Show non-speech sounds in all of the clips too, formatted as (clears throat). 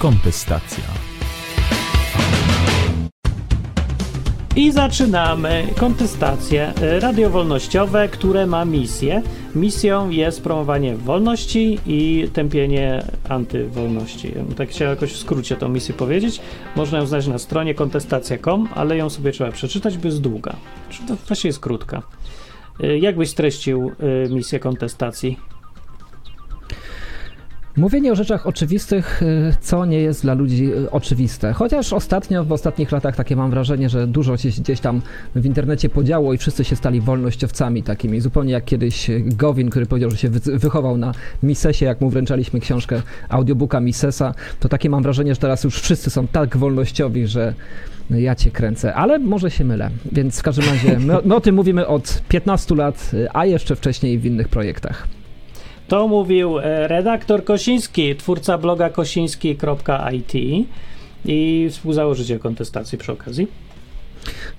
Kontestacja. I zaczynamy kontestacje radiowolnościowe, które ma misję. Misją jest promowanie wolności i tępienie antywolności. Tak chciałem jakoś w skrócie tą misję powiedzieć. Można ją znaleźć na stronie kontestacja.com, ale ją sobie trzeba przeczytać, bo jest długa. To właściwie jest krótka. Jak byś streścił y, misję kontestacji? Mówienie o rzeczach oczywistych, y, co nie jest dla ludzi y, oczywiste. Chociaż ostatnio, w ostatnich latach takie mam wrażenie, że dużo się gdzieś tam w internecie podziało i wszyscy się stali wolnościowcami takimi. Zupełnie jak kiedyś Gowin, który powiedział, że się wychował na Misesie, jak mu wręczaliśmy książkę audiobooka Misesa, to takie mam wrażenie, że teraz już wszyscy są tak wolnościowi, że ja cię kręcę, ale może się mylę. Więc w każdym razie my, my o tym mówimy od 15 lat, y, a jeszcze wcześniej w innych projektach. To mówił e, redaktor Kosiński, twórca bloga kosiński.it i współzałożyciel kontestacji przy okazji.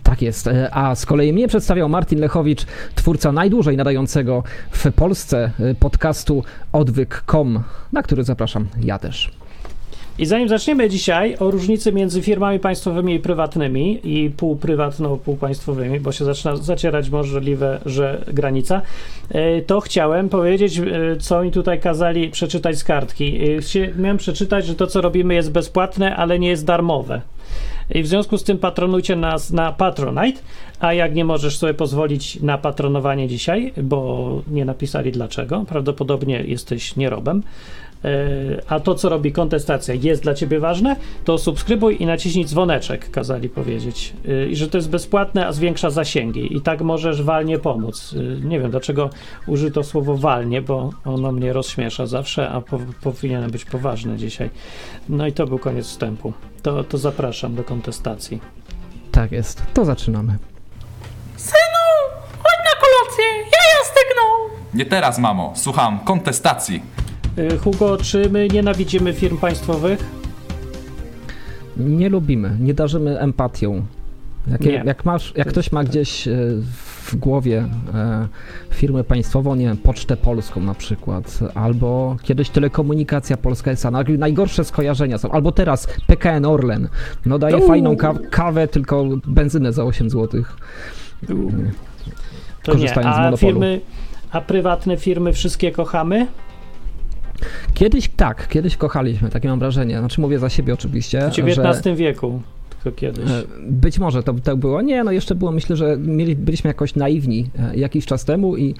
Tak jest. E, a z kolei mnie przedstawiał Martin Lechowicz, twórca najdłużej nadającego w Polsce e, podcastu odwyk.com, na który zapraszam ja też. I zanim zaczniemy dzisiaj o różnicy między firmami państwowymi i prywatnymi i półprywatno-półpaństwowymi, bo się zaczyna zacierać możliwe, że granica, e, to chciałem powiedzieć, e, co mi tutaj kazali przeczytać z kartki. E, miałem przeczytać, że to, co robimy jest bezpłatne, ale nie jest darmowe. I w związku z tym patronujcie nas na Patronite, a jak nie możesz sobie pozwolić na patronowanie dzisiaj, bo nie napisali dlaczego, prawdopodobnie jesteś nierobem, a to, co robi kontestacja, jest dla ciebie ważne, to subskrybuj i naciśnij dzwoneczek, kazali powiedzieć. E, I że to jest bezpłatne, a zwiększa zasięgi. I tak możesz walnie pomóc. E, nie wiem, dlaczego użyto słowo walnie, bo ono mnie rozśmiesza zawsze, a po, powinienem być poważny dzisiaj. No i to był koniec wstępu. To, to zapraszam do kontestacji. Tak jest, to zaczynamy. Synu, chodź na kolację, ja stygną. Nie teraz, mamo, słucham kontestacji. Y, Hugo, czy my nienawidzimy firm państwowych? Nie lubimy, nie darzymy empatią. Jak, nie. jak, masz, jak ktoś ma gdzieś e, w głowie e, firmę państwową, nie wiem, Pocztę Polską na przykład, albo kiedyś Telekomunikacja Polska no, najgorsze skojarzenia są, albo teraz PKN Orlen, no daje Uuu. fajną ka kawę, tylko benzynę za 8 zł. To Korzystając nie, a z monopolu. Firmy, a prywatne firmy wszystkie kochamy? Kiedyś tak, kiedyś kochaliśmy, takie mam wrażenie. Znaczy mówię za siebie oczywiście. W XIX że... wieku tylko kiedyś. E, być może to tak było. Nie, no jeszcze było, myślę, że mieli, byliśmy jakoś naiwni e, jakiś czas temu i,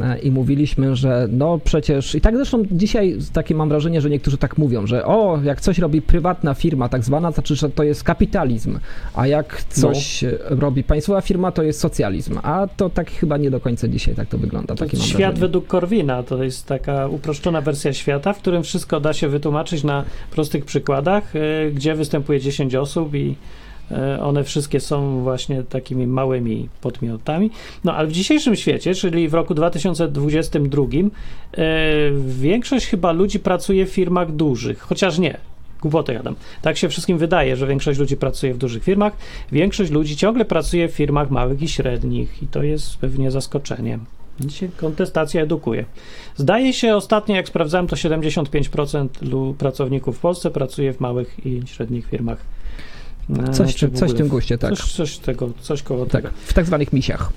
e, i mówiliśmy, że no przecież, i tak zresztą dzisiaj takie mam wrażenie, że niektórzy tak mówią, że o, jak coś robi prywatna firma tak zwana, to znaczy, że to jest kapitalizm, a jak coś no. robi państwowa firma, to jest socjalizm, a to tak chyba nie do końca dzisiaj tak to wygląda. To świat wrażenie. według Korwina to jest taka uproszczona wersja świata, w którym wszystko da się wytłumaczyć na prostych przykładach, gdzie występuje 10 osób i e, one wszystkie są właśnie takimi małymi podmiotami. No ale w dzisiejszym świecie, czyli w roku 2022, e, większość chyba ludzi pracuje w firmach dużych, chociaż nie. Głupotę jadam. Tak się wszystkim wydaje, że większość ludzi pracuje w dużych firmach. Większość ludzi ciągle pracuje w firmach małych i średnich i to jest pewnie zaskoczeniem. Dzisiaj kontestacja edukuje. Zdaje się, ostatnio jak sprawdzałem, to 75% pracowników w Polsce pracuje w małych i średnich firmach Coś, czy coś w tym guście, tak. Coś, coś tego, coś koło tak, tego. W tak zwanych misiach.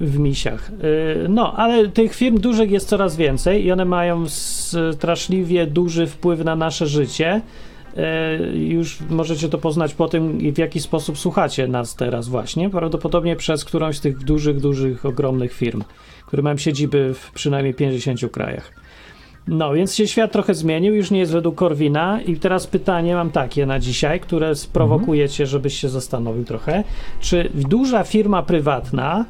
W misiach. Y, no, ale tych firm dużych jest coraz więcej i one mają straszliwie duży wpływ na nasze życie. Y, już możecie to poznać po tym, w jaki sposób słuchacie nas teraz właśnie. Prawdopodobnie przez którąś z tych dużych, dużych, ogromnych firm, które mają siedziby w przynajmniej 50 krajach. No, więc się świat trochę zmienił, już nie jest według Korwina. I teraz pytanie mam takie na dzisiaj, które sprowokuje cię, żebyś się zastanowił trochę. Czy duża firma prywatna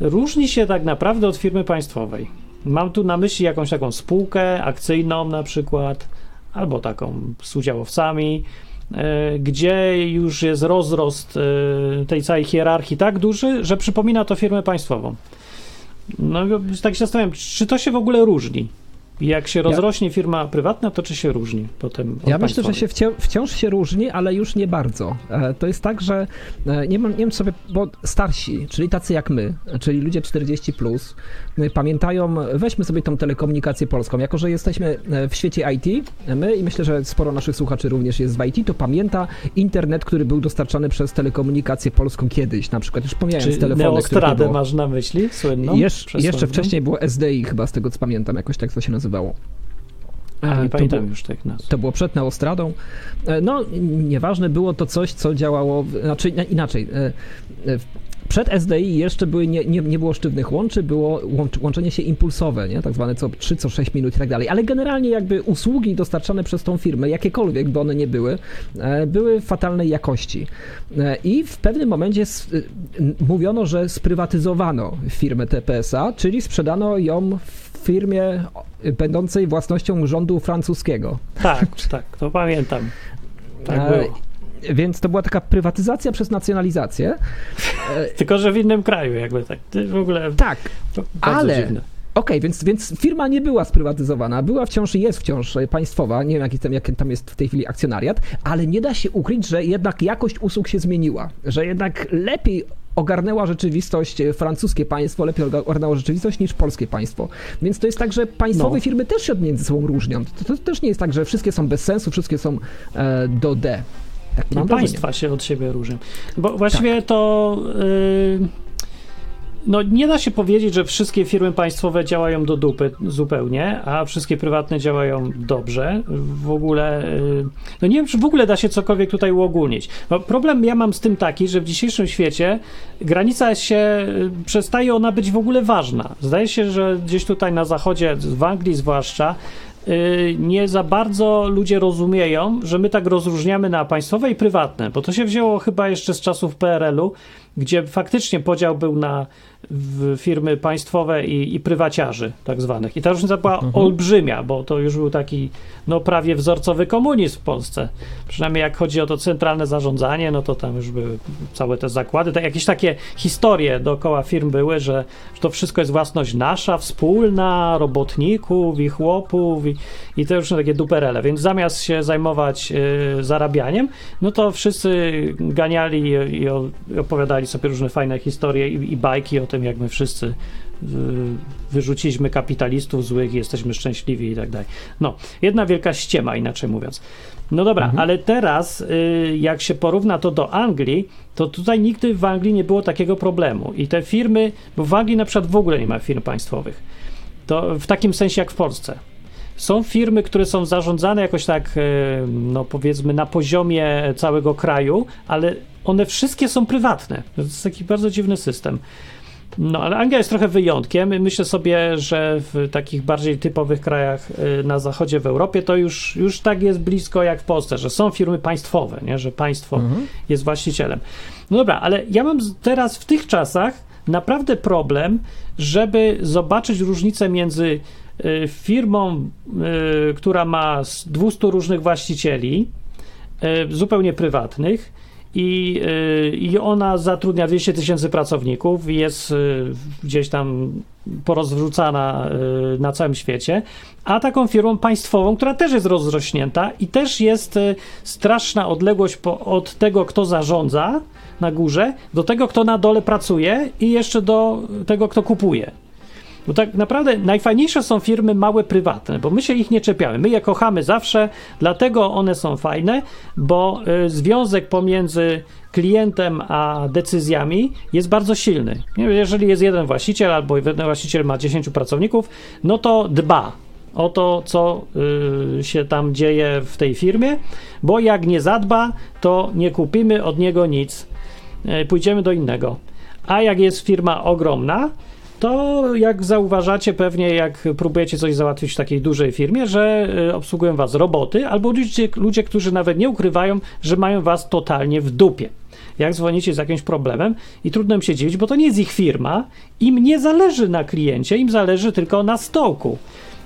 różni się tak naprawdę od firmy państwowej? Mam tu na myśli jakąś taką spółkę akcyjną na przykład, albo taką z udziałowcami, e, gdzie już jest rozrost e, tej całej hierarchii tak duży, że przypomina to firmę państwową. No, tak się zastanawiam, czy to się w ogóle różni? Jak się rozrośnie firma prywatna, to czy się różni potem Ja myślę, że się wcią- wciąż się różni, ale już nie bardzo. E, To jest tak, że e, nie, mam, nie wiem sobie, bo starsi, czyli tacy jak my, czyli ludzie 40, plus, y, pamiętają, weźmy sobie tą telekomunikację polską. Jako, że jesteśmy e, w świecie IT, my i myślę, że sporo naszych słuchaczy również jest w IT, to pamięta internet, który był dostarczany przez telekomunikację polską kiedyś, na przykład już pomijając Czy telefony, Neostradę masz na myśli? Słynną? Jesz, jeszcze wcześniej było SDI chyba, z tego co pamiętam, jakoś tak to się nazywało. A, E, nie to pamiętam było- już tych nazw. to było przed Neostradą. E, No, nieważne, było to coś, co działało, znaczy inaczej. e, Przed SDI jeszcze były, nie, nie, nie było sztywnych łączy, było łącz, łączenie się impulsowe, nie? tak zwane co 3, co 6 minut i tak dalej. Ale generalnie jakby usługi dostarczane przez tą firmę, jakiekolwiek by one nie były, były fatalnej jakości. I w pewnym momencie mówiono, że sprywatyzowano firmę TPSA, czyli sprzedano ją w firmie będącej własnością rządu francuskiego. Tak, tak, to pamiętam. Tak E, było. Więc to była taka prywatyzacja przez nacjonalizację. (laughs) Tylko, że w innym kraju jakby tak. W ogóle Tak, ale- dziwne. okej, więc, więc firma nie była sprywatyzowana, była wciąż i jest wciąż państwowa, nie wiem jaki tam, jaki tam jest w tej chwili akcjonariat, ale nie da się ukryć, że jednak jakość usług się zmieniła, że jednak lepiej ogarnęła rzeczywistość e, francuskie państwo, lepiej ogarnęło rzeczywistość niż polskie państwo. Więc to jest tak, że państwowe No. firmy też się między sobą różnią. To, to też nie jest tak, że wszystkie są bez sensu, wszystkie są e, do D. Tak No, mam wrażenie. państwa się od siebie różnią. Bo właściwie to. Yy, no, nie da się powiedzieć, że wszystkie firmy państwowe działają do dupy zupełnie, a wszystkie prywatne działają dobrze. W ogóle. Yy, no nie wiem, czy w ogóle da się cokolwiek tutaj uogólnić. Bo problem ja mam z tym taki, że w dzisiejszym świecie granica się. yy, przestaje ona być w ogóle ważna. Zdaje się, że gdzieś tutaj na zachodzie, w Anglii zwłaszcza, y, nie za bardzo ludzie rozumieją, że my tak rozróżniamy na państwowe i prywatne, bo to się wzięło chyba jeszcze z czasów PRL-u, gdzie faktycznie podział był na firmy państwowe i, i prywaciarzy tak zwanych. I ta różnica była olbrzymia, bo to już był taki no prawie wzorcowy komunizm w Polsce. Przynajmniej jak chodzi o to centralne zarządzanie, no to tam już były całe te zakłady, tak, jakieś takie historie dookoła firm były, że, że to wszystko jest własność nasza, wspólna, robotników i chłopów i, i te różne takie duperele. Więc zamiast się zajmować y, zarabianiem, no to wszyscy ganiali i, i opowiadali sobie różne fajne historie i, i bajki o tym, jak my wszyscy y, wyrzuciliśmy kapitalistów złych i jesteśmy szczęśliwi i tak dalej. No, jedna wielka ściema, inaczej mówiąc. No dobra, ale teraz, y, jak się porówna to do Anglii, to tutaj nigdy w Anglii nie było takiego problemu. I te firmy, bo w Anglii na przykład w ogóle nie ma firm państwowych. To w takim sensie jak w Polsce. Są firmy, które są zarządzane jakoś tak, e, no powiedzmy, na poziomie całego kraju, ale one wszystkie są prywatne. To jest taki bardzo dziwny system. No, ale Anglia jest trochę wyjątkiem. Myślę sobie, że w takich bardziej typowych krajach y, na zachodzie w Europie to już, już tak jest blisko jak w Polsce, że są firmy państwowe, nie? że państwo jest właścicielem. No dobra, ale ja mam teraz w tych czasach naprawdę problem, żeby zobaczyć różnicę między y, firmą, y, która ma z 200 różnych właścicieli, zupełnie prywatnych, i, y, i ona zatrudnia 200 tysięcy pracowników i jest y, gdzieś tam porozrzucana y, na całym świecie, a taką firmą państwową, która też jest rozrośnięta i też jest straszna odległość po, od tego, kto zarządza na górze, do tego, kto na dole pracuje i jeszcze do tego, kto kupuje. Bo tak naprawdę najfajniejsze są firmy małe, prywatne, bo my się ich nie czepiamy. My je kochamy zawsze, dlatego one są fajne, bo y, związek pomiędzy klientem a decyzjami jest bardzo silny. Jeżeli jest jeden właściciel albo jeden właściciel ma 10 pracowników, no to dba o to, co y, się tam dzieje w tej firmie, bo jak nie zadba, to nie kupimy od niego nic. Y, pójdziemy do innego. A jak jest firma ogromna, to jak zauważacie pewnie, jak próbujecie coś załatwić w takiej dużej firmie, że y, obsługują was roboty albo ludzie, ludzie, którzy nawet nie ukrywają, że mają was totalnie w dupie. Jak dzwonicie z jakimś problemem i trudno im się dziwić, bo to nie jest ich firma, im nie zależy na kliencie, im zależy tylko na stołku.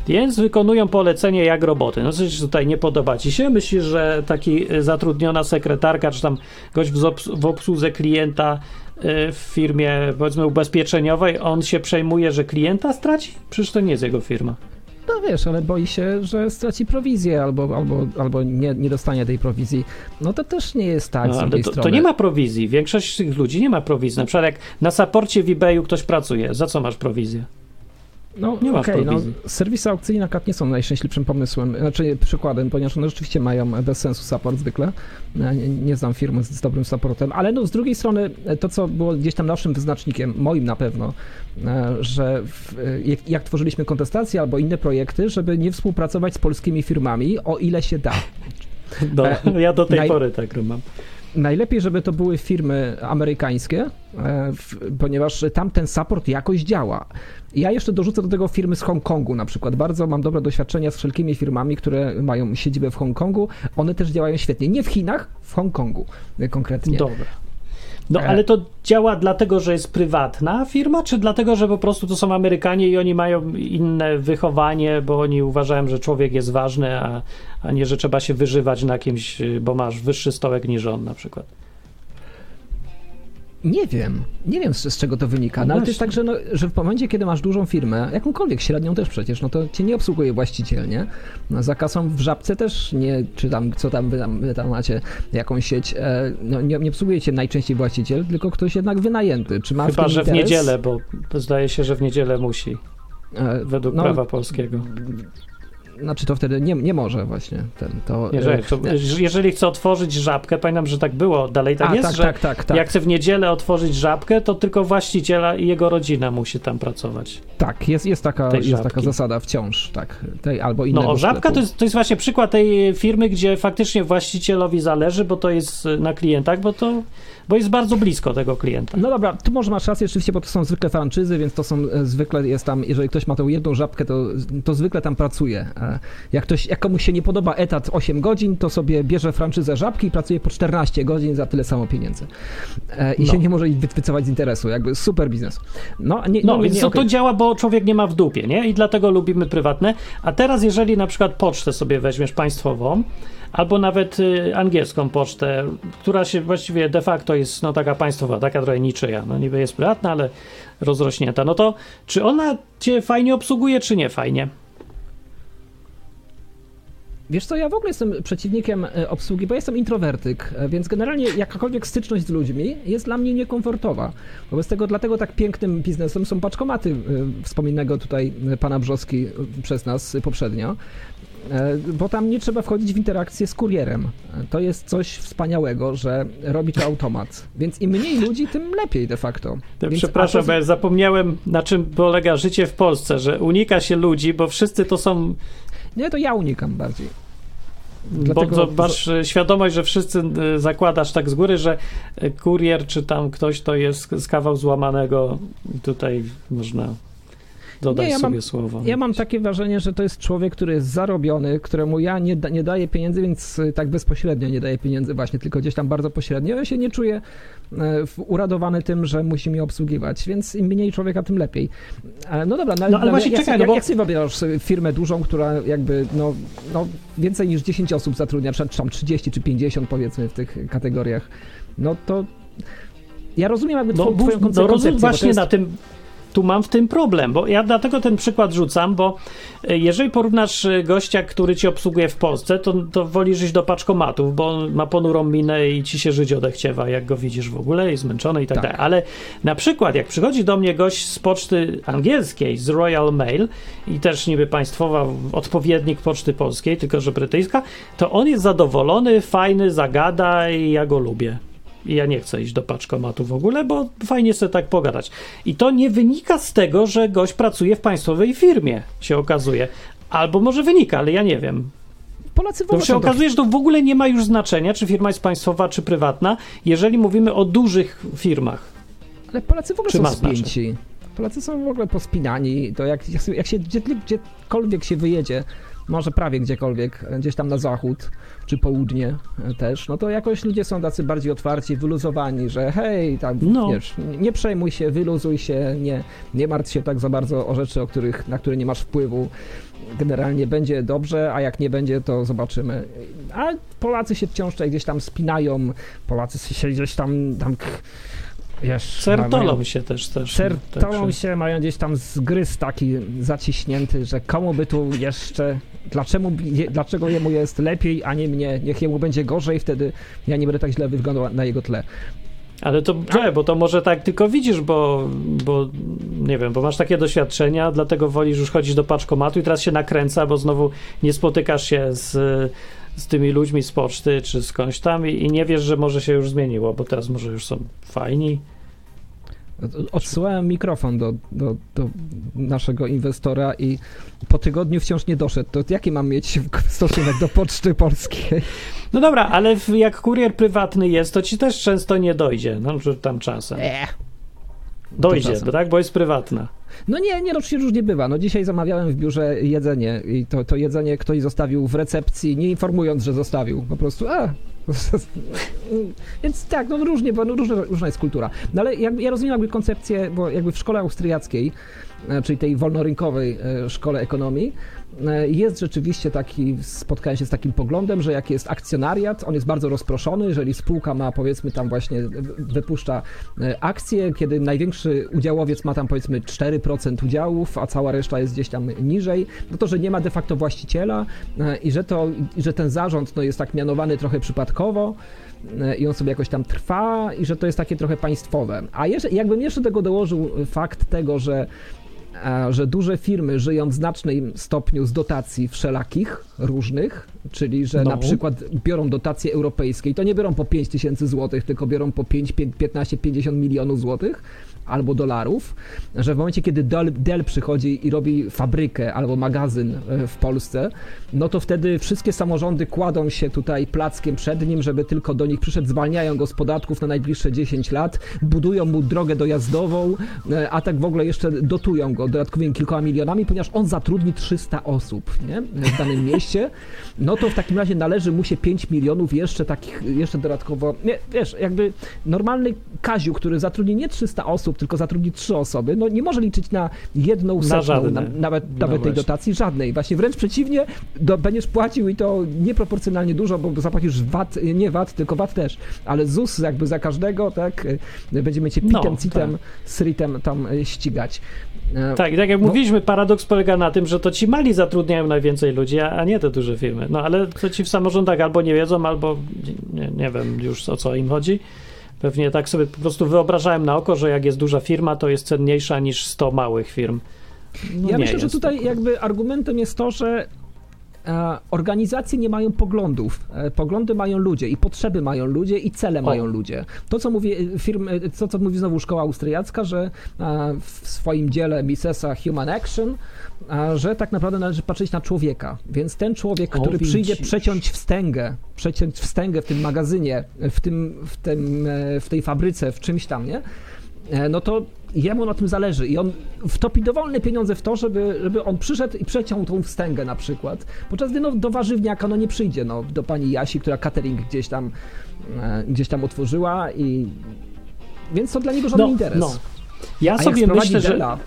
Więc wykonują polecenie jak roboty. No coś tutaj nie podoba ci się? Myślisz, że taki y, zatrudniona sekretarka, czy tam gość w, obs- w obsłudze klienta w firmie, powiedzmy, ubezpieczeniowej, on się przejmuje, że klienta straci? Przecież to nie jest jego firma. No wiesz, ale boi się, że straci prowizję albo, albo, albo nie, nie dostanie tej prowizji. No to też nie jest tak No, ale to, to nie ma prowizji. Większość tych ludzi nie ma prowizji. Na przykład jak na saporcie w eBayu ktoś pracuje, za co masz prowizję? No Nie okej, no, serwisy aukcyjne akurat nie są najszczęśliwszym pomysłem, znaczy przykładem, ponieważ one rzeczywiście mają bez sensu support zwykle. Nie, nie znam firmy z, z dobrym supportem, ale no z drugiej strony e, to, co było gdzieś tam naszym wyznacznikiem, moim na pewno, e, że w, e, jak, jak tworzyliśmy kontestacje albo inne projekty, żeby nie współpracować z polskimi firmami, o ile się da. (laughs) No, ja do tej naj- pory tak mam. Najlepiej, żeby to były firmy amerykańskie, e, ponieważ tam ten support jakoś działa. Ja jeszcze dorzucę do tego firmy z Hongkongu na przykład. Bardzo mam dobre doświadczenia z wszelkimi firmami, które mają siedzibę w Hongkongu. One też działają świetnie. Nie w Chinach, w Hongkongu konkretnie. Dobra. No, E. ale to działa dlatego, że jest prywatna firma, czy dlatego, że po prostu to są Amerykanie i oni mają inne wychowanie, bo oni uważają, że człowiek jest ważny, a, a nie, że trzeba się wyżywać na kimś, bo masz wyższy stołek niż on na przykład. Nie wiem, nie wiem z, z czego to wynika, no, ale to jest tak, że, no, że w momencie, kiedy masz dużą firmę, jakąkolwiek średnią też przecież, no to cię nie obsługuje właściciel, nie? No, za kasą w żabce też nie, czy tam, co tam wy tam, wy tam macie, jakąś sieć, e, no, nie, nie obsługuje cię najczęściej właściciel, tylko ktoś jednak wynajęty. Czy ma Chyba, tym że w niedzielę, bo zdaje się, że w niedzielę musi, E, według no, prawa polskiego. Znaczy to wtedy nie, nie może właśnie ten, to... Jeżeli, e, to, jeżeli chce otworzyć żabkę, pamiętam, że tak było, dalej tak a, jest, tak, że tak, tak, tak, jak chce w niedzielę otworzyć żabkę, to tylko właściciela i jego rodzina musi tam pracować. tak, jest, jest, taka, tej jest taka zasada wciąż, tak, tej albo innego No, żabka to jest, to jest właśnie przykład tej firmy, gdzie faktycznie właścicielowi zależy, bo to jest na klientach, bo to bo jest bardzo blisko tego klienta. No dobra, tu może masz rację rzeczywiście, bo to są zwykle franczyzy, więc to są e, zwykle jest tam, jeżeli ktoś ma tą jedną żabkę, to, to zwykle tam pracuje. E, Jak, ktoś, jak komuś się nie podoba etat 8 godzin, to sobie bierze franczyzę żabki i pracuje po 14 godzin za tyle samo pieniędzy. E, I No. się nie może wy- wycofać z interesu, jakby super biznes. No, nie, No, nie, więc nie, okej. to działa, bo człowiek nie ma w dupie, nie? I dlatego lubimy prywatne. A teraz, jeżeli na przykład pocztę sobie weźmiesz państwową, albo nawet y, angielską pocztę, która się właściwie de facto jest no, taka państwowa, taka trochę niczyja. No niby jest prywatna, ale rozrośnięta. No to czy ona cię fajnie obsługuje, czy nie fajnie? Wiesz co, ja w ogóle jestem przeciwnikiem e, obsługi, bo jestem introwertyk, e, więc generalnie jakakolwiek styczność z ludźmi jest dla mnie niekomfortowa. Wobec tego dlatego tak pięknym biznesem są paczkomaty e, wspomnianego tutaj pana Brzoski przez nas poprzednio, bo tam nie trzeba wchodzić w interakcję z kurierem. E, To jest coś wspaniałego, że robi to automat. Więc im mniej ludzi, tym lepiej de facto. To Więc- Przepraszam, to- bo ja zapomniałem, na czym polega życie w Polsce, że unika się ludzi, bo wszyscy to są Nie, to ja unikam bardziej. Bo to masz e, świadomość, że wszyscy e, zakładasz tak z góry, że e, kurier czy tam ktoś to jest z kawał złamanego. Tutaj można dodać Nie, ja sobie mam- słowo. Ja mam takie wrażenie, że to jest człowiek, który jest zarobiony, któremu ja nie, da, nie daję pieniędzy, więc y, tak bezpośrednio nie daję pieniędzy właśnie, tylko gdzieś tam bardzo pośrednio. Ja się nie czuję e, uradowany tym, że musi mnie obsługiwać, więc im mniej człowieka, tym lepiej. E, No dobra, no, No, ale właśnie jak, czekaj, jak, no bo- jak sobie wyobrażasz sobie firmę dużą, która jakby no, no więcej niż 10 osób zatrudnia, czy tam 30 czy 50 powiedzmy w tych kategoriach, no to ja rozumiem jakby No, two, bu- twoją no koncepcję, rozumiem, bo to właśnie jest- na tym. Tu mam w tym problem, bo ja dlatego ten przykład rzucam, bo e, jeżeli porównasz e, gościa, który ci obsługuje w Polsce, to, to wolisz iść do paczkomatów, bo on ma ponurą minę i ci się żyć odechciewa, jak go widzisz w ogóle, jest zmęczony i tak, Tak. dalej. Ale na przykład, jak przychodzi do mnie gość z poczty angielskiej, z Royal Mail i też niby państwowa, odpowiednik poczty polskiej, tylko że brytyjska, to on jest zadowolony, fajny, zagada i ja go lubię. I ja nie chcę iść do paczkomatu w ogóle, bo fajnie sobie tak pogadać. I to nie wynika z tego, że gość pracuje w państwowej firmie, się okazuje. Albo może wynika, ale ja nie wiem. Polacy w To ogóle się są tak okazuje, że to w ogóle nie ma już znaczenia, czy firma jest państwowa, czy prywatna, jeżeli mówimy o dużych firmach. Ale Polacy w ogóle Czy są spięci. Polacy są w ogóle pospinani. To jak, jak, się gdzie, gdziekolwiek się wyjedzie, może prawie gdziekolwiek, gdzieś tam na zachód czy południe też, no to jakoś ludzie są tacy bardziej otwarci, wyluzowani, że hej, tam No. wiesz, nie przejmuj się, wyluzuj się, nie, nie martw się tak za bardzo o rzeczy, o których, na które nie masz wpływu. Generalnie będzie dobrze, a jak nie będzie, to zobaczymy. A Polacy się wciąż tutaj gdzieś tam spinają, Polacy się gdzieś tam, tam Wiesz, mają- się też. też Sertolą także- się mają gdzieś tam zgryz taki zaciśnięty, że komu by tu jeszcze, dlaczego, dlaczego jemu jest lepiej, a nie mnie, niech jemu będzie gorzej, wtedy ja nie będę tak źle wyglądał na jego tle. Ale to nie, bo to może tak tylko widzisz, bo, bo nie wiem, bo masz takie doświadczenia, dlatego wolisz już chodzić do paczkomatu i teraz się nakręca, bo znowu nie spotykasz się z, z tymi ludźmi z poczty czy skądś tam i, i nie wiesz, że może się już zmieniło, bo teraz może już są fajni. Odsyłałem mikrofon do, do, do naszego inwestora i po tygodniu wciąż nie doszedł. To jaki mam mieć stosunek do Poczty Polskiej? No dobra, ale jak kurier prywatny jest, to ci też często nie dojdzie, no tam czasem. Dojdzie, czasem. bo tak, bo jest prywatna. No nie, nie, rocznie różnie bywa. No dzisiaj zamawiałem w biurze jedzenie i to, to jedzenie ktoś zostawił w recepcji, nie informując, że zostawił. Po prostu, a... Więc tak, no różnie, bo różna, różna jest kultura. No ale jakby, ja rozumiem jakby koncepcję, bo jakby w szkole austriackiej, e, czyli tej wolnorynkowej e, szkole ekonomii, jest rzeczywiście taki, spotkałem się z takim poglądem, że jak jest akcjonariat, on jest bardzo rozproszony, jeżeli spółka ma powiedzmy tam właśnie, wypuszcza e, akcje, kiedy największy udziałowiec ma tam powiedzmy 4% udziałów, a cała reszta jest gdzieś tam niżej, no to, że nie ma de facto właściciela e, i że to, że ten zarząd no, jest tak mianowany trochę przypadkowo, e, i on sobie jakoś tam trwa i że to jest takie trochę państwowe. A jeszcze, jakbym jeszcze tego dołożył fakt tego, że e, że duże firmy żyją w znacznym stopniu z dotacji wszelakich, różnych, czyli że No. na przykład biorą dotacje europejskie i to nie biorą po 5 tysięcy złotych, tylko biorą po 5, 15, 50 milionów złotych albo dolarów, że w momencie, kiedy Dell, przychodzi i robi fabrykę albo magazyn e, w Polsce, no to wtedy wszystkie samorządy kładą się tutaj plackiem przed nim, żeby tylko do nich przyszedł, zwalniają go z podatków na najbliższe 10 lat, budują mu drogę dojazdową, e, a tak w ogóle jeszcze dotują go dodatkowymi kilkoma milionami, ponieważ on zatrudni 300 osób nie? w danym mieście, no to w takim razie należy mu się 5 milionów jeszcze takich, jeszcze dodatkowo, nie, wiesz, jakby normalny Kaziu, który zatrudni nie 300 osób, tylko zatrudni 3 osoby, no nie może liczyć na jedną setną, żadne. na, nawet, No nawet tej dotacji żadnej. Właśnie wręcz przeciwnie, do, będziesz płacił i to nieproporcjonalnie dużo, bo zapłacisz VAT, nie VAT, tylko VAT też, ale ZUS jakby za każdego, tak, y, będziemy cię No, pitem, citem, tak. sritem tam y, ścigać. E, Tak, i tak jak No. mówiliśmy, paradoks polega na tym, że to ci mali zatrudniają najwięcej ludzi, a a nie te duże firmy. No ale to ci w samorządach albo nie wiedzą, albo nie, nie wiem już o co im chodzi. Pewnie tak sobie po prostu wyobrażałem na oko, że jak jest duża firma, to jest cenniejsza niż 100 małych firm. No ja myślę, że tutaj tak. jakby argumentem jest to, że organizacje nie mają poglądów. E, poglądy mają ludzie i potrzeby mają ludzie i cele O. mają ludzie. To, co mówi e, firm, e, to, co mówi znowu szkoła austriacka, że e, w swoim dziele Misesa Human Action, e, że tak naprawdę należy patrzeć na człowieka. Więc ten człowiek, O, który przyjdzie widzisz. przeciąć wstęgę, przeciąć wstęgę w tym magazynie, w, tym, w, tym, e, w tej fabryce, w czymś tam, nie? E, no to jemu na tym zależy i on wtopi dowolne pieniądze w to, żeby, żeby on przyszedł i przeciął tą wstęgę na przykład. Podczas gdy no, do warzywniaka no nie przyjdzie, no, do pani Jasi, która catering gdzieś tam, e, gdzieś tam otworzyła i... Więc to dla niego żaden interes. No. Ja A sobie myślę, że Della,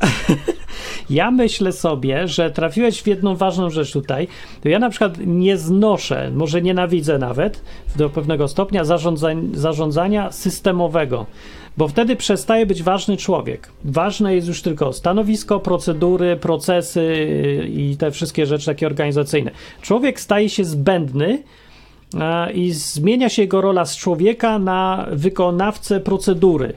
(laughs) Ja myślę sobie, że trafiłeś w jedną ważną rzecz tutaj. To ja na przykład nie znoszę, może nienawidzę nawet do pewnego stopnia zarządzania systemowego, bo wtedy przestaje być ważny człowiek. Ważne jest już tylko stanowisko, procedury, procesy yy, i te wszystkie rzeczy takie organizacyjne. Człowiek staje się zbędny. I zmienia się jego rola z człowieka na wykonawcę procedury.